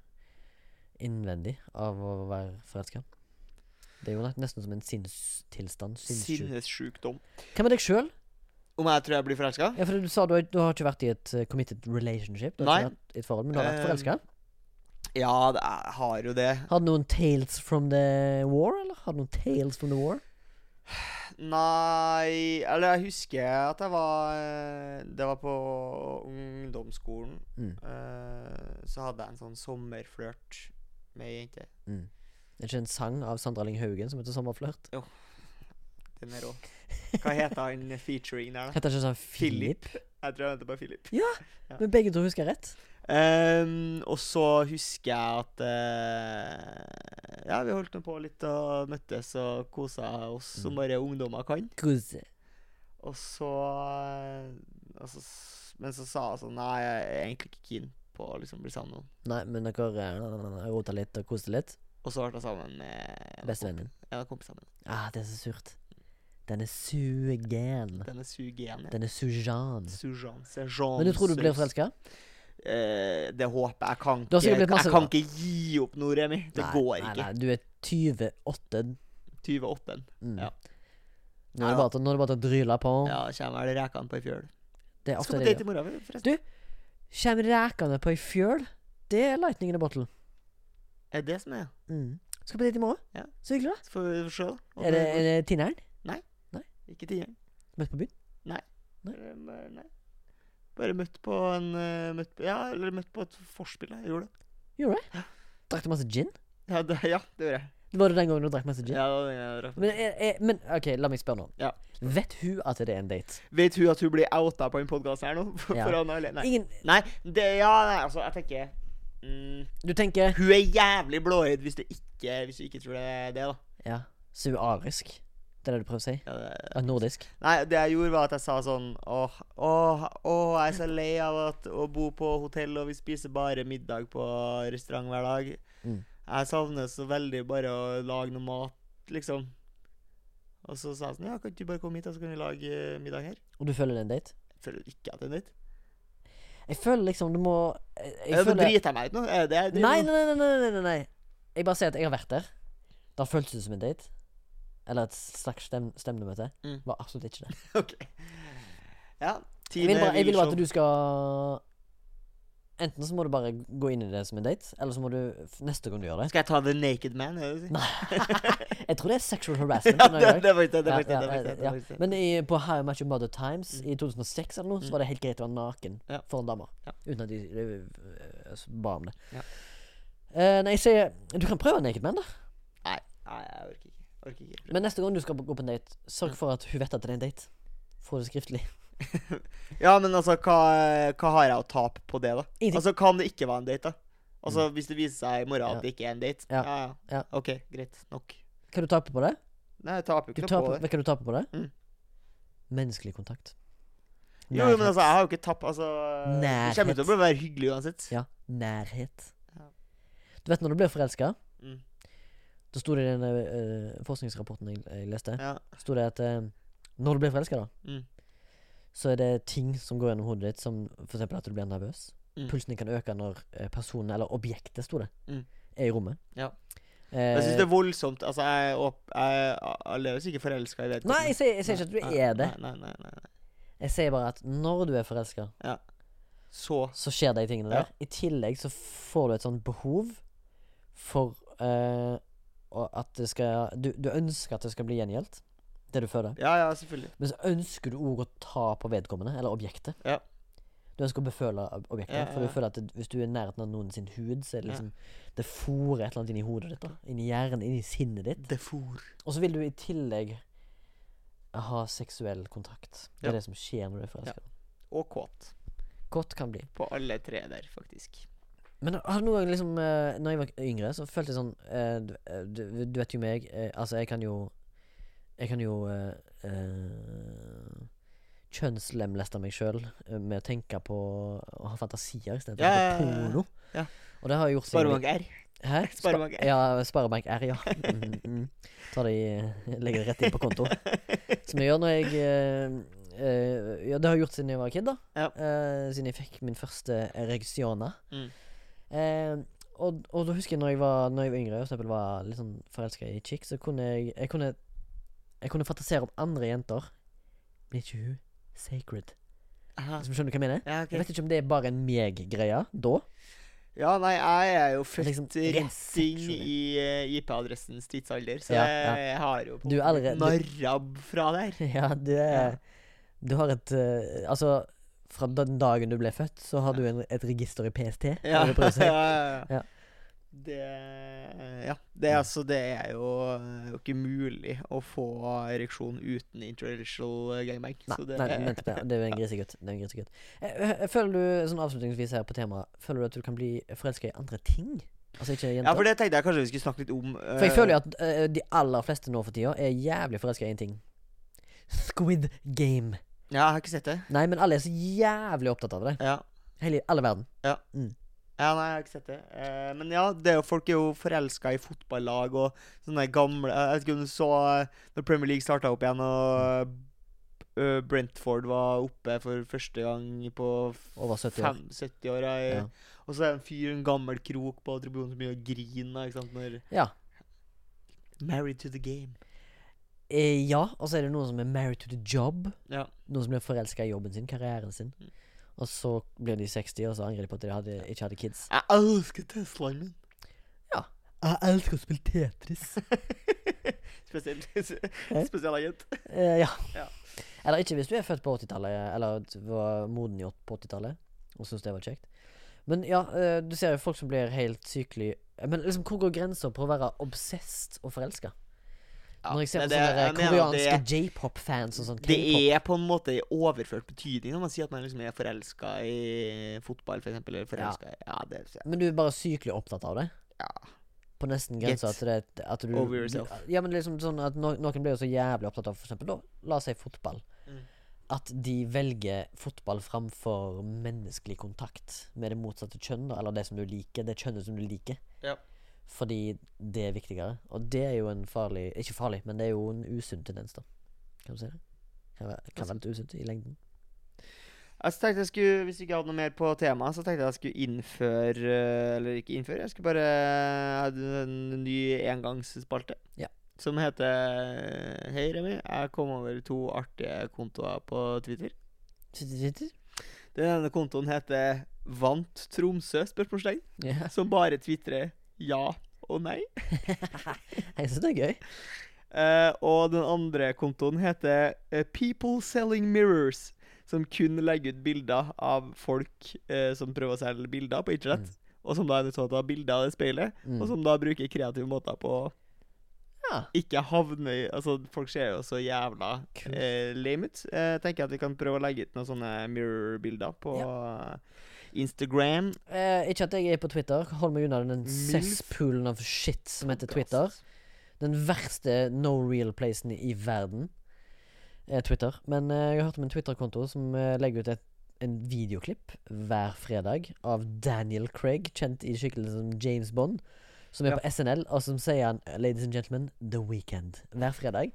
innvendig av å være forelska. Det er jo nesten som en sinnstilstand. Sinnessjukdom. Hva med deg sjøl? Om jeg tror jeg blir forelska? Ja, for du sa du, har- du har ikke vært i et eh, committed relationship. Du har Nei. ikke vært i et forhold, men du har vært Eh, forelska. Ja, det jeg har jo det. Har du noen tales from the war, eller? Har du noen tales from the war? Nei Eller jeg husker at jeg var eh, Det var på ungdomsskolen. Mm. Uh, Så hadde jeg en sånn sommerflørt med ei jente. Mm. Det er ikke en sang av Sandra Lyng Haugen som heter 'Sommerflørt'? Den er rå. Hva heter han featuring der, da? Heter ikke sånn Philip? Jeg tror jeg venter på Philip. Ja, Men begge to husker rett. Um, og så husker jeg at uh, Ja, vi holdt nå på litt og møttes og kosa oss som Mm. bare ungdommer kan. Kose. Og så, eh, og så s- Men så sa jeg sånn Nei, jeg er egentlig ikke keen på å liksom bli sammen med noen. Nei, men dere uh, rota litt og koste litt. Og så ble jeg sammen med Bestevennen din. Ja, kompisene mine. Ah, det er så surt. Den er sugen. Den er sugen. Den er sujan. Sujan. Sejan. Men du tror du blir forelska? Eh, det håper jeg. Kan ikke, jeg kan ikke gi opp nå, Remi. Det Nei, går nei, ikke. Nei, du er 28. 28. Mm. Ja. Nå er, det bare nå er det bare til å dryle på. Ja, kommer vel rekene på ei fjøl. Det er ofte Skal på date i morgen, forresten. Du- Kjem rekene på ei fjøl. Det er lightning in a bottle. Er det det som er? Mm. Skal på date i morgen. Ja. Så hyggelig, da. Får vi se. Er det, er det Tinneren? Ikke tieren. Møtt på byen? Nei. Nei. nei. Bare møtt på en eh, møtt på, Ja, eller møtt på et forspill. Jeg gjorde det. Gjorde det? det? Drakk du masse gin? Ja, det, ja, det gjorde jeg. Var det den gangen du drakk masse gin? Ja, det var den jeg drakk. Men, er, er, men OK, la meg spørre nå. Ja. Vet hun at det er en date? Vet hun at hun blir outa på en podkast her nå? (laughs) For, Ja. Alle? Nei. Ingen nei, det Ja, nei, altså, jeg tenker mm, Du tenker Hun er jævlig blåøyd hvis, hvis du ikke tror det er det, da. Ja. Så hun er arisk? Det er det du prøver å si? Ja, det, nordisk? Nei, det jeg gjorde, var at jeg sa sånn Åh, åh, åh jeg er så lei av at, å bo på hotell, og vi spiser bare middag på restaurant hver dag. Mm. Jeg savner så veldig bare å lage noe mat, liksom. Og så sa jeg sånn Ja, kan du bare komme hit, og så kan vi lage eh, middag her? Og du føler det er en date? Jeg føler ikke at det er en date. Jeg føler liksom du må Jeg, jeg ja, føler Driter jeg meg ut nå? Er det det jeg driver nei, nei, nei, nei, nei, nei. Jeg bare sier at jeg har vært der. Det har føltes ut som en date. Eller et slags stem stemnemøte. Mm. Var absolutt ikke det. (laughs) Ok. Ja. Jeg vil bare, jeg vil bare at du skal Enten så må du bare gå inn i det som en date, eller så må du neste gang du gjør det Skal jeg ta The Naked Man? Nei. (laughs) Jeg tror det er sexual harassment. ja, det, var ikke det. Det Ja, det. ja, det, ja. det. Men i, på How Your Mother Times Mm. i 2006 eller noe, så Mm. var det helt greit å være naken Ja. foran damer. Ja. Uten at de, de, de, ba om det. Ja. Eh, nei, jeg sier Du kan prøve Naked Man, da. Nei, nei, jeg orker ikke. Orker ikke. Men neste gang du skal gå på en date, sørg Mm. for at hun vet at det er en date. Få det skriftlig. (laughs) Ja, men altså, hva, hva har jeg å tape på det, da? Ingenting. Altså, Hva om det ikke var en date, da? Altså, Hvis det viser seg i morgen Ja. at det ikke er en date? Ja. Ja, ja. Ja. OK, greit. Nok. Hva du taper på det? Nei, jeg taper ikke noe taper, på det. vet du hva du taper på det? Mm. Menneskelig kontakt. Jo, men altså, jeg har jo ikke tapt Altså Nærhet. Det kommer til å være hyggelig uansett. Ja. Nærhet. Ja. Du vet når du blir forelska, Mm. Da sto det i den øh, forskningsrapporten jeg, jeg leste, Ja. sto det at øh, når du blir forelska, da, Mm. så er det ting som går gjennom hodet ditt, som f.eks. at du blir nervøs. Mm. Pulsen din kan øke når eh, personen, eller objektet, sto det, Mm. er i rommet. Ja. Eh, Jeg syns det er voldsomt. Altså, jeg opp- jeg aldeles ikke forelska i vedkommende. Nei, jeg sier, jeg sier ikke at du er det. Nei, nei, nei. Jeg sier bare at når du er forelska, Så så skjer de tingene Ja. der. I tillegg så får du et sånt behov for eh, at det skal du, du ønsker at det skal bli gjengjeldt, det du føler. Ja, ja, selvfølgelig. Men så ønsker du òg å ta på vedkommende, eller objektet. Ja. Du ønsker å beføle objektet. Ja, For du føler at det, hvis du er i nærheten av noen sin hud, så er det Ja. liksom Det fôrer et eller annet inn i hodet ditt. da Inni hjernen, inn i sinnet ditt. Det for. Og så vil du i tillegg ha seksuell kontakt. Det er Ja. det som skjer når du er forelska. Og kåt. Kåt kan bli. På alle tre der, faktisk. Men har du noen gang liksom eh, Når jeg var yngre, så følte jeg sånn eh, du, eh, du, du vet jo meg. eh, altså, jeg kan jo Jeg kan jo eh, eh, kjønnslemleste meg sjøl med å tenke på å ha fantasier istedenfor Ja, ja, ja, ja. porno. Ja. Og det har jeg gjort siden Sparebank R. Hæ? (laughs) Spa- Sparebank R. Ja, Sparebank R, ja. Mm, mm. Ta det i Legger det rett inn på konto. (laughs) Som jeg gjør når jeg eh, eh, Ja, det har jeg gjort siden jeg var kid, da. Ja. Eh, siden jeg fikk min første ereksjoner. Mm. Eh, og, og da husker jeg når jeg var Når jeg var yngre og eksempel var litt sånn forelska i chicks, så kunne jeg Jeg kunne Jeg kunne fantasere om andre jenter, Blir ikke hun. Sacred. Aha. Skjønner du hva jeg mener? Ja, okay. Jeg vet ikke om det er bare en meg-greie da. Ja, nei, jeg er jo født Liksom rett inn i uh, IP-adressens tidsalder, så Ja, ja. jeg har jo på narrab fra der. (laughs) Ja, du er Du har et uh, Altså, fra den dagen du ble født, så har du en, et register i PST. (laughs) Ja, ja, ja. Det Ja. Det altså, det er jo, jo ikke mulig å få ereksjon uten interracial gangbang. Nei, så det, nei, nettopp det. Det er jo en grisegutt. Det en grisegutt. Eh, eh, Føler du, sånn avslutningsvis her på temaet, føler du at du kan bli forelska i andre ting? Altså ikke jenter? ja, for det tenkte jeg kanskje vi skulle snakke litt om. For jeg føler jo at uh, de aller fleste nå for tida er jævlig forelska i én ting. Squid Game. Ja, jeg har ikke sett det. Nei, men alle er så jævlig opptatt av det. Ja. Hele, alle verden. Ja, Ja, nei, jeg har ikke sett det. Eh, men ja, det er jo, folk er jo forelska i fotballag og sånne gamle Jeg vet ikke om du så eh, når Premier League starta opp igjen, og eh, Brentford var oppe for første gang på Over 70 år. fem- 70 år. jeg, Ja. Og så er det en fyr, en gammel krok på tribunen som begynner å grine. Ikke sant? Når Ja. Married to the game. Eh, ja, og så er det noen som er married to the job. Ja. Noen som blir forelska i jobben sin, karrieren sin. Mm. Og så blir de 60, og så angrer de på at de hadde, ikke hadde kids. Jeg elsker Teslaen min. Jeg elsker å spille Tetris. (laughs) Spesielt (laughs) Spesialagent. Eh, ja. Ja. Eller ikke hvis du er født på 80-tallet, eller var moden i på 80-tallet og syns det var kjekt. Men ja, eh, du ser jo folk som blir helt sykelig Men liksom, hvor går grensa på å være obsessed og forelska? Ja, Når jeg ser på det- sånne det, koreanske j-pop-fans og sånn Det er på en måte i overført betydning når man sier at man liksom er forelska i fotball, for eksempel. Eller forelska Ja, det Men du er bare sykelig opptatt av det? Ja. På nesten grensa til det at du over yourself. Ja, men liksom sånn at no, noen blir jo så jævlig opptatt av for eksempel da, La oss si fotball. Mm. At de velger fotball framfor menneskelig kontakt med det motsatte kjønn, da, eller det som du liker. Det kjønnet som du liker. Ja. Fordi det er viktigere. Og det er jo en farlig Ikke farlig, men det er jo en usunn tendens, da. Kan du si det? Kan være, kan være litt usunt i lengden. Jeg tenkte jeg skulle, Hvis vi ikke hadde noe mer på temaet, så tenkte jeg jeg skulle innføre eh, Eller ikke innføre, jeg skulle bare ha en ny engangsspalte. Ja. Som heter Hei, Remi. Jeg kom over to artige kontoer på Twitter. Twitter? Den ene kontoen heter Vant Tromsø? spørsmålstegn Yeah. Som bare tvitrer ja og nei. (laughs) Jeg syns det er gøy. Uh, og den andre kontoen heter uh, People Selling Mirrors. Som kun legger ut bilder av folk uh, som prøver å selge bilder på internett. Og som da er nødt til å ta bilder av det speilet. Mm. Og som da bruker kreative måter på å Ja. ikke havne i Altså, folk ser jo så jævla lame ut. Eh, tenker at vi kan prøve å legge ut noen sånne mirror-bilder på Instagram. Eh, ikke at jeg er på Twitter. Hold meg unna den cesspoolen av shit som heter Twitter. Den verste no real-placen i verden er Twitter. Men eh, jeg har hørt om en Twitter-konto som eh, legger ut et, en videoklipp hver fredag av Daniel Craig, kjent i skikkelsen som James Bond, som er Ja. på SNL, og som sier han 'Ladies and gentlemen, The Weekend' hver fredag.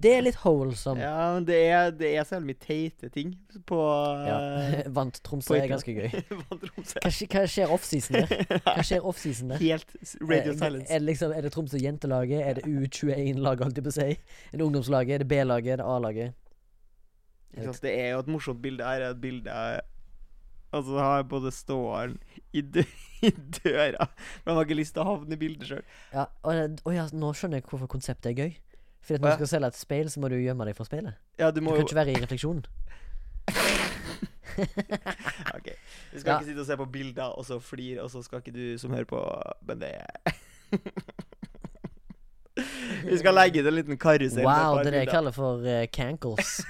Det er litt wholesome. Ja, men det er, det er så jævlig mye teite ting på Ja. eh, (laughs) Vant Tromsø er ganske gøy. (laughs) Vant Tromsø Hva, hva skjer offseason der? (laughs) Hva skjer offseason der? Helt radio Eh, silence. Er det, liksom, er det Tromsø jentelaget? Er det U21-laget, holdt jeg på å si? Er det ungdomslaget? Er det B-laget? Er det A-laget? Det er jo et morsomt bilde her. er Et bilde av- så har jeg både ståeren i, dø (laughs) i døra Men han har ikke lyst til å havne i bildet sjøl. Ja, og, og ja, nå skjønner jeg hvorfor konseptet er gøy. For at når du skal selge et speil, så må du gjemme deg fra speilet. Ja, du Du kan jo ikke være i refleksjonen. (laughs) Ok, Vi skal Ja. ikke sitte og se på bilder og så flire, og så skal ikke du som hører på Men det (laughs) Vi skal legge ut en liten karusell. Wow, det er det jeg kaller for uh, cankles.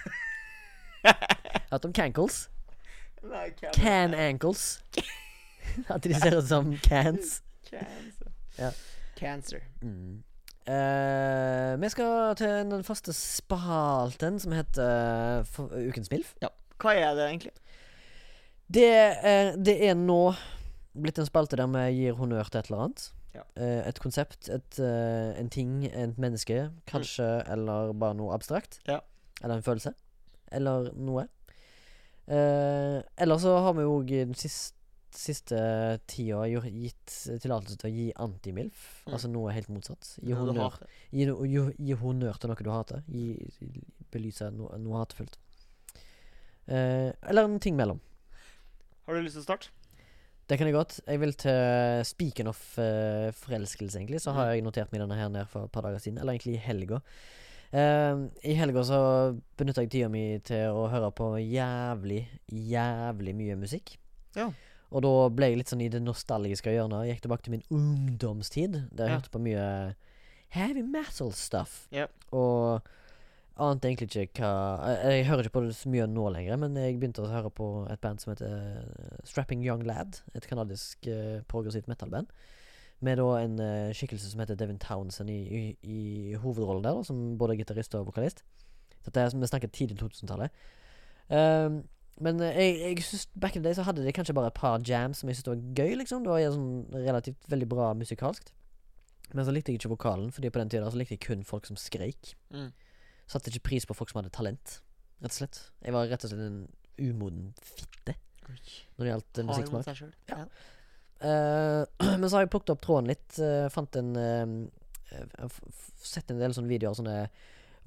Hatt om cankles? Nei, can- Can ankles. (laughs) At de ser ut som cans. Cancer. Ja. Cancer. Mm. Uh, vi skal til den faste spalten som heter for, Ukens MILF. Hva er det egentlig? Det er, det er nå blitt en spalte der vi gir honnør til et eller annet. Ja. Uh, et konsept, et, en ting, et menneske, kanskje, eller bare noe abstrakt. Ja. Eller en følelse. Eller noe. Uh, eller så har vi jo òg den siste, siste tida gjort- gitt tillatelse til å gi anti-MILF. Mm. Altså noe helt motsatt. Gi Noe honnør, gi, no- gi, gi honnør til noe du hater. Gi, belyse noe, noe hatefullt. Eh, eller en ting mellom. Har du lyst til å starte? Det kan jeg godt. Jeg vil til Speaking of uh, forelskelse, egentlig, så har Mm. jeg notert meg denne her ned for et par dager siden. Eller egentlig i helga. Eh, I helga så benytta jeg tida mi til å høre på jævlig, jævlig mye musikk. Ja. Og da ble jeg litt sånn i det nostalgiske hjørnet. Gikk tilbake til min ungdomstid, der jeg Ja. hørte på mye heavy metal stuff. Ja. Og ante egentlig ikke hva jeg, jeg hører ikke på det så mye nå lenger, men jeg begynte å høre på et band som heter eh, Strapping Young Lad. Et kanadisk uh, progressivt metal-band. Med da en uh, skikkelse som heter Devin Townsend i, i, i hovedrollen der, da, som både gitarist og vokalist. Dette er, som Vi snakker tidlig 2000-tallet. Um, men eh, jeg, jeg synes back in the day så hadde de kanskje bare et par jams som jeg syntes var gøy, liksom. Det var sånn relativt veldig bra musikalskt. Men så likte jeg ikke vokalen, Fordi på den tida så likte jeg kun folk som skreik. Mm. Satte ikke pris på folk som hadde talent, rett og slett. Jeg var rett og slett en umoden fitte når det gjaldt eh, musikksmak. Ja. Eh, (clears throat) men så har jeg plukket opp tråden litt. eh, fant en eh, Sett en del sånne videoer. Sånne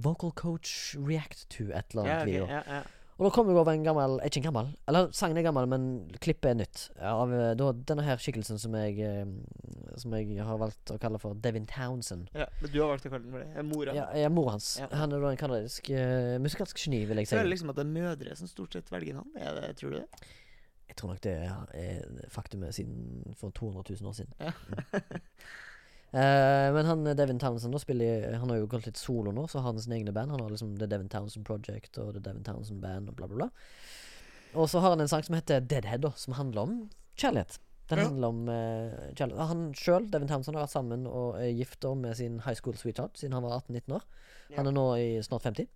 Vocal coach react to et eller annet video. ja, ja. Og da kom jeg over en gammel Ikke en gammel, eller sangen er gammel, men klippet er nytt. Av da, denne her skikkelsen som jeg Som jeg har valgt å kalle for Devin Townsend. ja. Men du har valgt å kalle den for det? Er Mora? Ja, er mor hans. Ja. Han er da en kanadisk uh, musikalsk geni, vil jeg Jeg si. føler liksom at det er mødre som stort sett velger navn. Tror du det? Jeg tror nok det er, faktumet siden for 200 000 år siden. Ja. uh, (laughs) men han eh, Devin Townsend spiller Han har jo gått litt solo nå, så har han sine egne band. Han har liksom The Devin Townsend Project og The Devin Townsend Band og bla, bla, bla. Og så har han en sang som heter Deadhead, da, som handler om kjærlighet. Den Ja. handler om uh, kjærlighet. Han sjøl, Devin Townsend, har vært sammen og er gift med sin high school sweetheart siden han var 18-19 år. Han er nå i snart 50.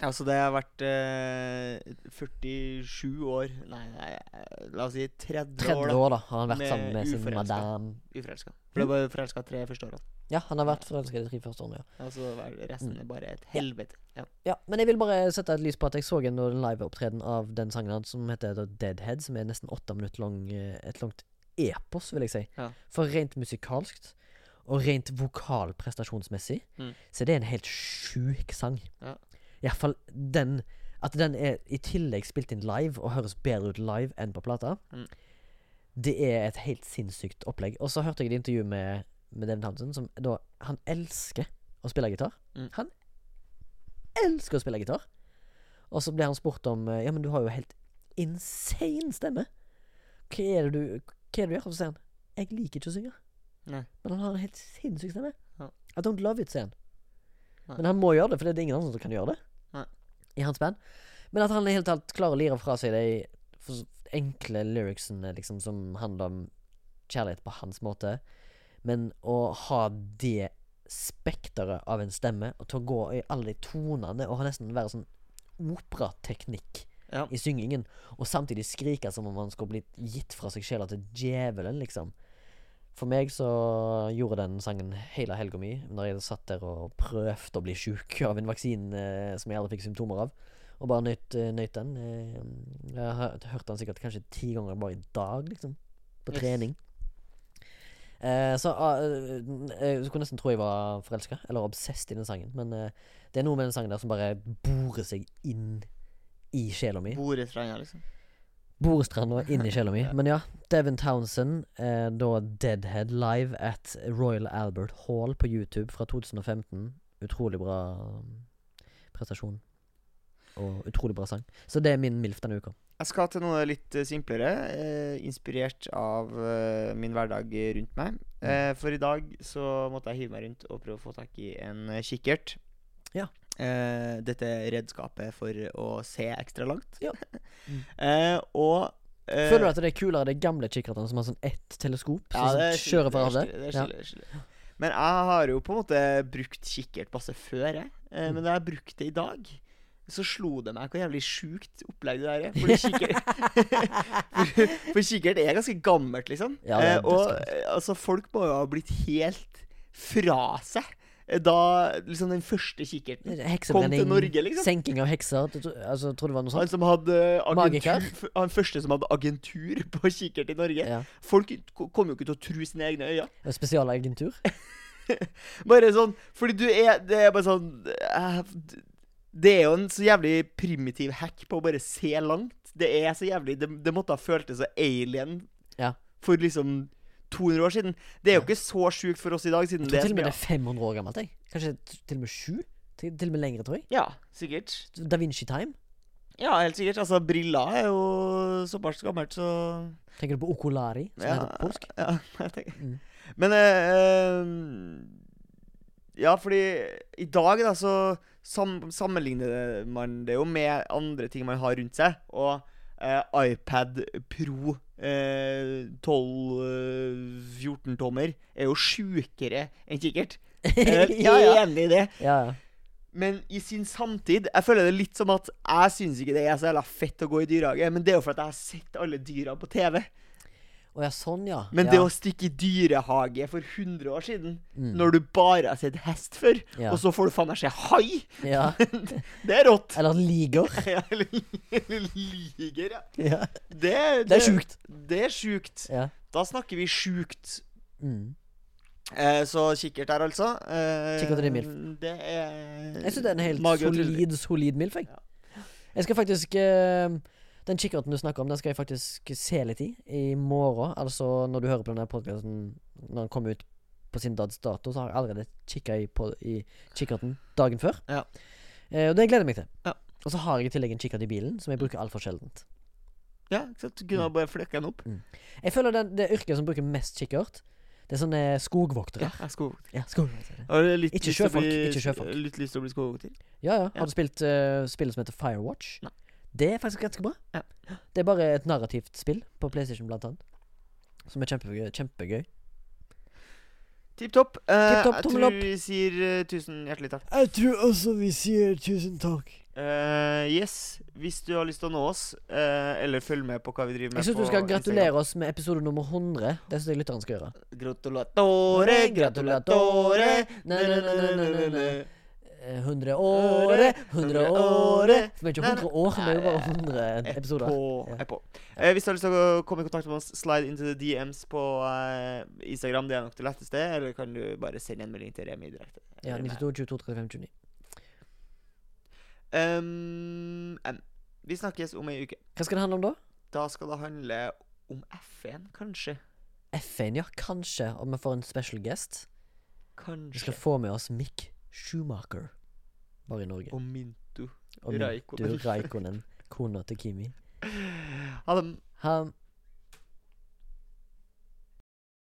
Ja, så det har vært uh, 47 år Nei, nei, eh, la oss si 30, 30 år da år da har han vært Med sammen med sin madame. uforelska. For det var forelska tre første årene. Ja, han har vært forelska de tre første årene, ja. Altså resten Mm. er bare et helvete. Ja. Ja, men jeg vil bare sette et lys på at jeg så en liveopptreden av den sangen hans som heter The Deadhead, som er nesten åtte minutter lang. eh, Et langt epos, vil jeg si. Ja. For rent musikalskt og rent vokalprestasjonsmessig Mm. så er en helt sjuk sang. Ja. Iallfall den At den er i tillegg spilt inn live og høres bedre ut live enn på plata. Mm. Det er et helt sinnssykt opplegg. Og så hørte jeg et intervju med, med Devin Townsend, som da Han elsker å spille gitar. Mm. Han elsker å spille gitar. Og så ble han spurt om eh, Ja, men du har jo helt insane stemme. Hva er det du Hva er det du gjør? Så sier han Jeg liker ikke å synge. Nei. Men han har en helt sinnssyk stemme. Ja. I don't love it, sier han. Nei. Men han må gjøre det, for det er ingen andre som kan gjøre det. Nei. I hans band. Men at han i hele tatt klarer å lire fra seg de enkle lyricsene liksom, som handler om kjærlighet på hans måte. Men å ha det spekteret av en stemme, og til å gå i alle de tonene, og nesten være sånn operateknikk Ja. i syngingen, og samtidig skrike som om han skulle blitt gitt fra seg sjela til djevelen, liksom. For meg så gjorde den sangen hele helga mi, når jeg satt der og prøvde å bli sjuk av en vaksine eh, som jeg aldri fikk symptomer av, og bare nøyt, eh, nøyt den. Eh, jeg har hørt- den sikkert kanskje ti ganger bare i dag, liksom. På Yes. trening. Eh, så ah, eh, jeg skulle nesten tro jeg var forelska, eller obsessed i den sangen. Men eh, det er noe med den sangen der som bare borer seg inn i sjela mi. Borestranda, liksom. Borestranda inn i sjela mi. (laughs) Ja. Men ja, Devin Townsend, eh, da Deadhead live at Royal Albert Hall på YouTube fra 2015. Utrolig bra um, prestasjon. og utrolig bra sang. Så det er min MILF denne uka. Jeg skal til noe litt eh, simplere, eh, inspirert av eh, min hverdag rundt meg. Eh, for i dag så måtte jeg hive meg rundt og prøve å få tak i en eh, kikkert. Ja. Eh, dette redskapet for å se ekstra langt. Ja. Mm. (laughs) Eh, og eh, Føler du at det er kulere de gamle kikkertene som har sånn ett teleskop? Ja, som det er kjører for alle? Det er Ja. skille, det er skille. Men jeg har jo på en måte brukt kikkert masse før, jeg. Eh, Mm. Men da jeg brukte det i dag, så slo det meg hvor jævlig sjukt opplegg det der er. For kikkert for, (laughs) (laughs) for kikkert er ganske gammelt, liksom. Ja, det eh, og eh, altså, folk må jo ha blitt helt fra seg da liksom den første kikkerten kom til Norge, liksom. senking av hekser du, Altså, tror du det var noe sånt. Han som hadde agentur, han første som hadde agentur på kikkert i Norge. Ja. Folk kom jo ikke til å tro sine egne øyne. Spesialagentur? (laughs) Bare sånn Fordi du er Det er bare sånn eh, Det er jo en så jævlig primitiv hack på å bare se langt. Det er så jævlig Det, det måtte ha føltes så alien Ja. for liksom 200 år siden. Det er jo ikke så sjukt for oss i dag, siden Jeg det tror er til og med det er 500 år gammelt. Jeg. Kanskje til og med sju? Til, til og med lengre, tror jeg. Ja, sikkert. Da Vinci Time. Ja, helt sikkert. Altså, briller er jo såpass gammelt, så Tenker du på Okolari, som ja, på polsk? Ja, (laughs) jeg tenker. Mm. Men eh, eh, Ja, fordi i dag, da, så sam sammenligner man det jo med andre ting man har rundt seg. Og eh, iPad Pro eh, 12-14 tommer er jo sjukere enn kikkert. Jeg er (laughs) ja, enig i det. ja, ja. Men i sin samtid Jeg føler det litt som at jeg syns ikke det er så jævla fett å gå i dyrehage, men det er jo for at jeg har sett alle dyra på TV. Å ja, sånn, ja. Men det å stikke i dyrehage for 100 år siden, Mm. når du bare har sett hest før, Ja. og så får du faen meg se hai, ja. (laughs) det er rått. Eller liger. (laughs) Ja, Eller eller liger, ja. ja. Det, Det er sjukt. Det er sjukt. Ja. Da snakker vi sjukt. Mm. Eh, så kikkert der, altså. Eh, Kikkert er MILF. Det er Jeg syns det er en helt solid, solid milf. Jeg. jeg skal faktisk eh, Den kikkerten du snakker om, den skal jeg faktisk se litt i i morgen. Altså når du hører på denne podkasten når den kommer ut på sin dags dato, så har jeg allerede kikka i, i kikkerten dagen før. Ja. Eh, og det gleder jeg meg til. Ja. Og så har jeg i tillegg en kikkert i bilen, som jeg bruker altfor sjeldent. Ja, ikke sant? Du kunne bare flekka den opp. Jeg føler den, det yrket som bruker mest kikkert, det er sånne skogvoktere. Ja, skogvokter. Ja, skogvoktere. Litt Ikke sjøfolk, bli- ikke sjøfolk. Litt lyst til å bli skogvokter? Ja, ja. Ja. Har du spilt uh, spillet som heter Firewatch? Nei. Det er faktisk ganske bra. Ja. Det er bare et narrativt spill på PlayStation, blant annet. Som er kjempegøy. kjempegøy. Tipp topp. Uh, Tip topp, jeg tror opp. vi sier uh, tusen hjertelig takk. Jeg tror også vi sier tusen takk. Uh, yes, hvis du har lyst til å nå oss, eh, eller følg med på hva vi driver med Jeg syns du skal Instagram. gratulere oss med episode nummer 100. Det syns jeg lytteren skal gjøre. Gratulatore, gratulatore Na, na, na, na, na, na. Eh, 100 året, 100 året For vi er ikke 100 år, jo bare 100 episoder. Jeg er på. Eh, hvis du har lyst til å komme i kontakt med oss, slide into the DMs på eh, Instagram. Det er nok det letteste. Eller kan du bare sende en melding til Remi direkte. Ja, 92, 22, 35, 29. Um, vi snakkes om ei uke. Hva skal det handle om da? Da skal det handle om F1, kanskje. F1, ja. Kanskje. Om vi får en special guest. Vi skal få med oss Mick Schumacher. var i Norge. Og Minto. Og Mintu Raikkonen. Raikkonen, kona til Kimi. Ha det. Ha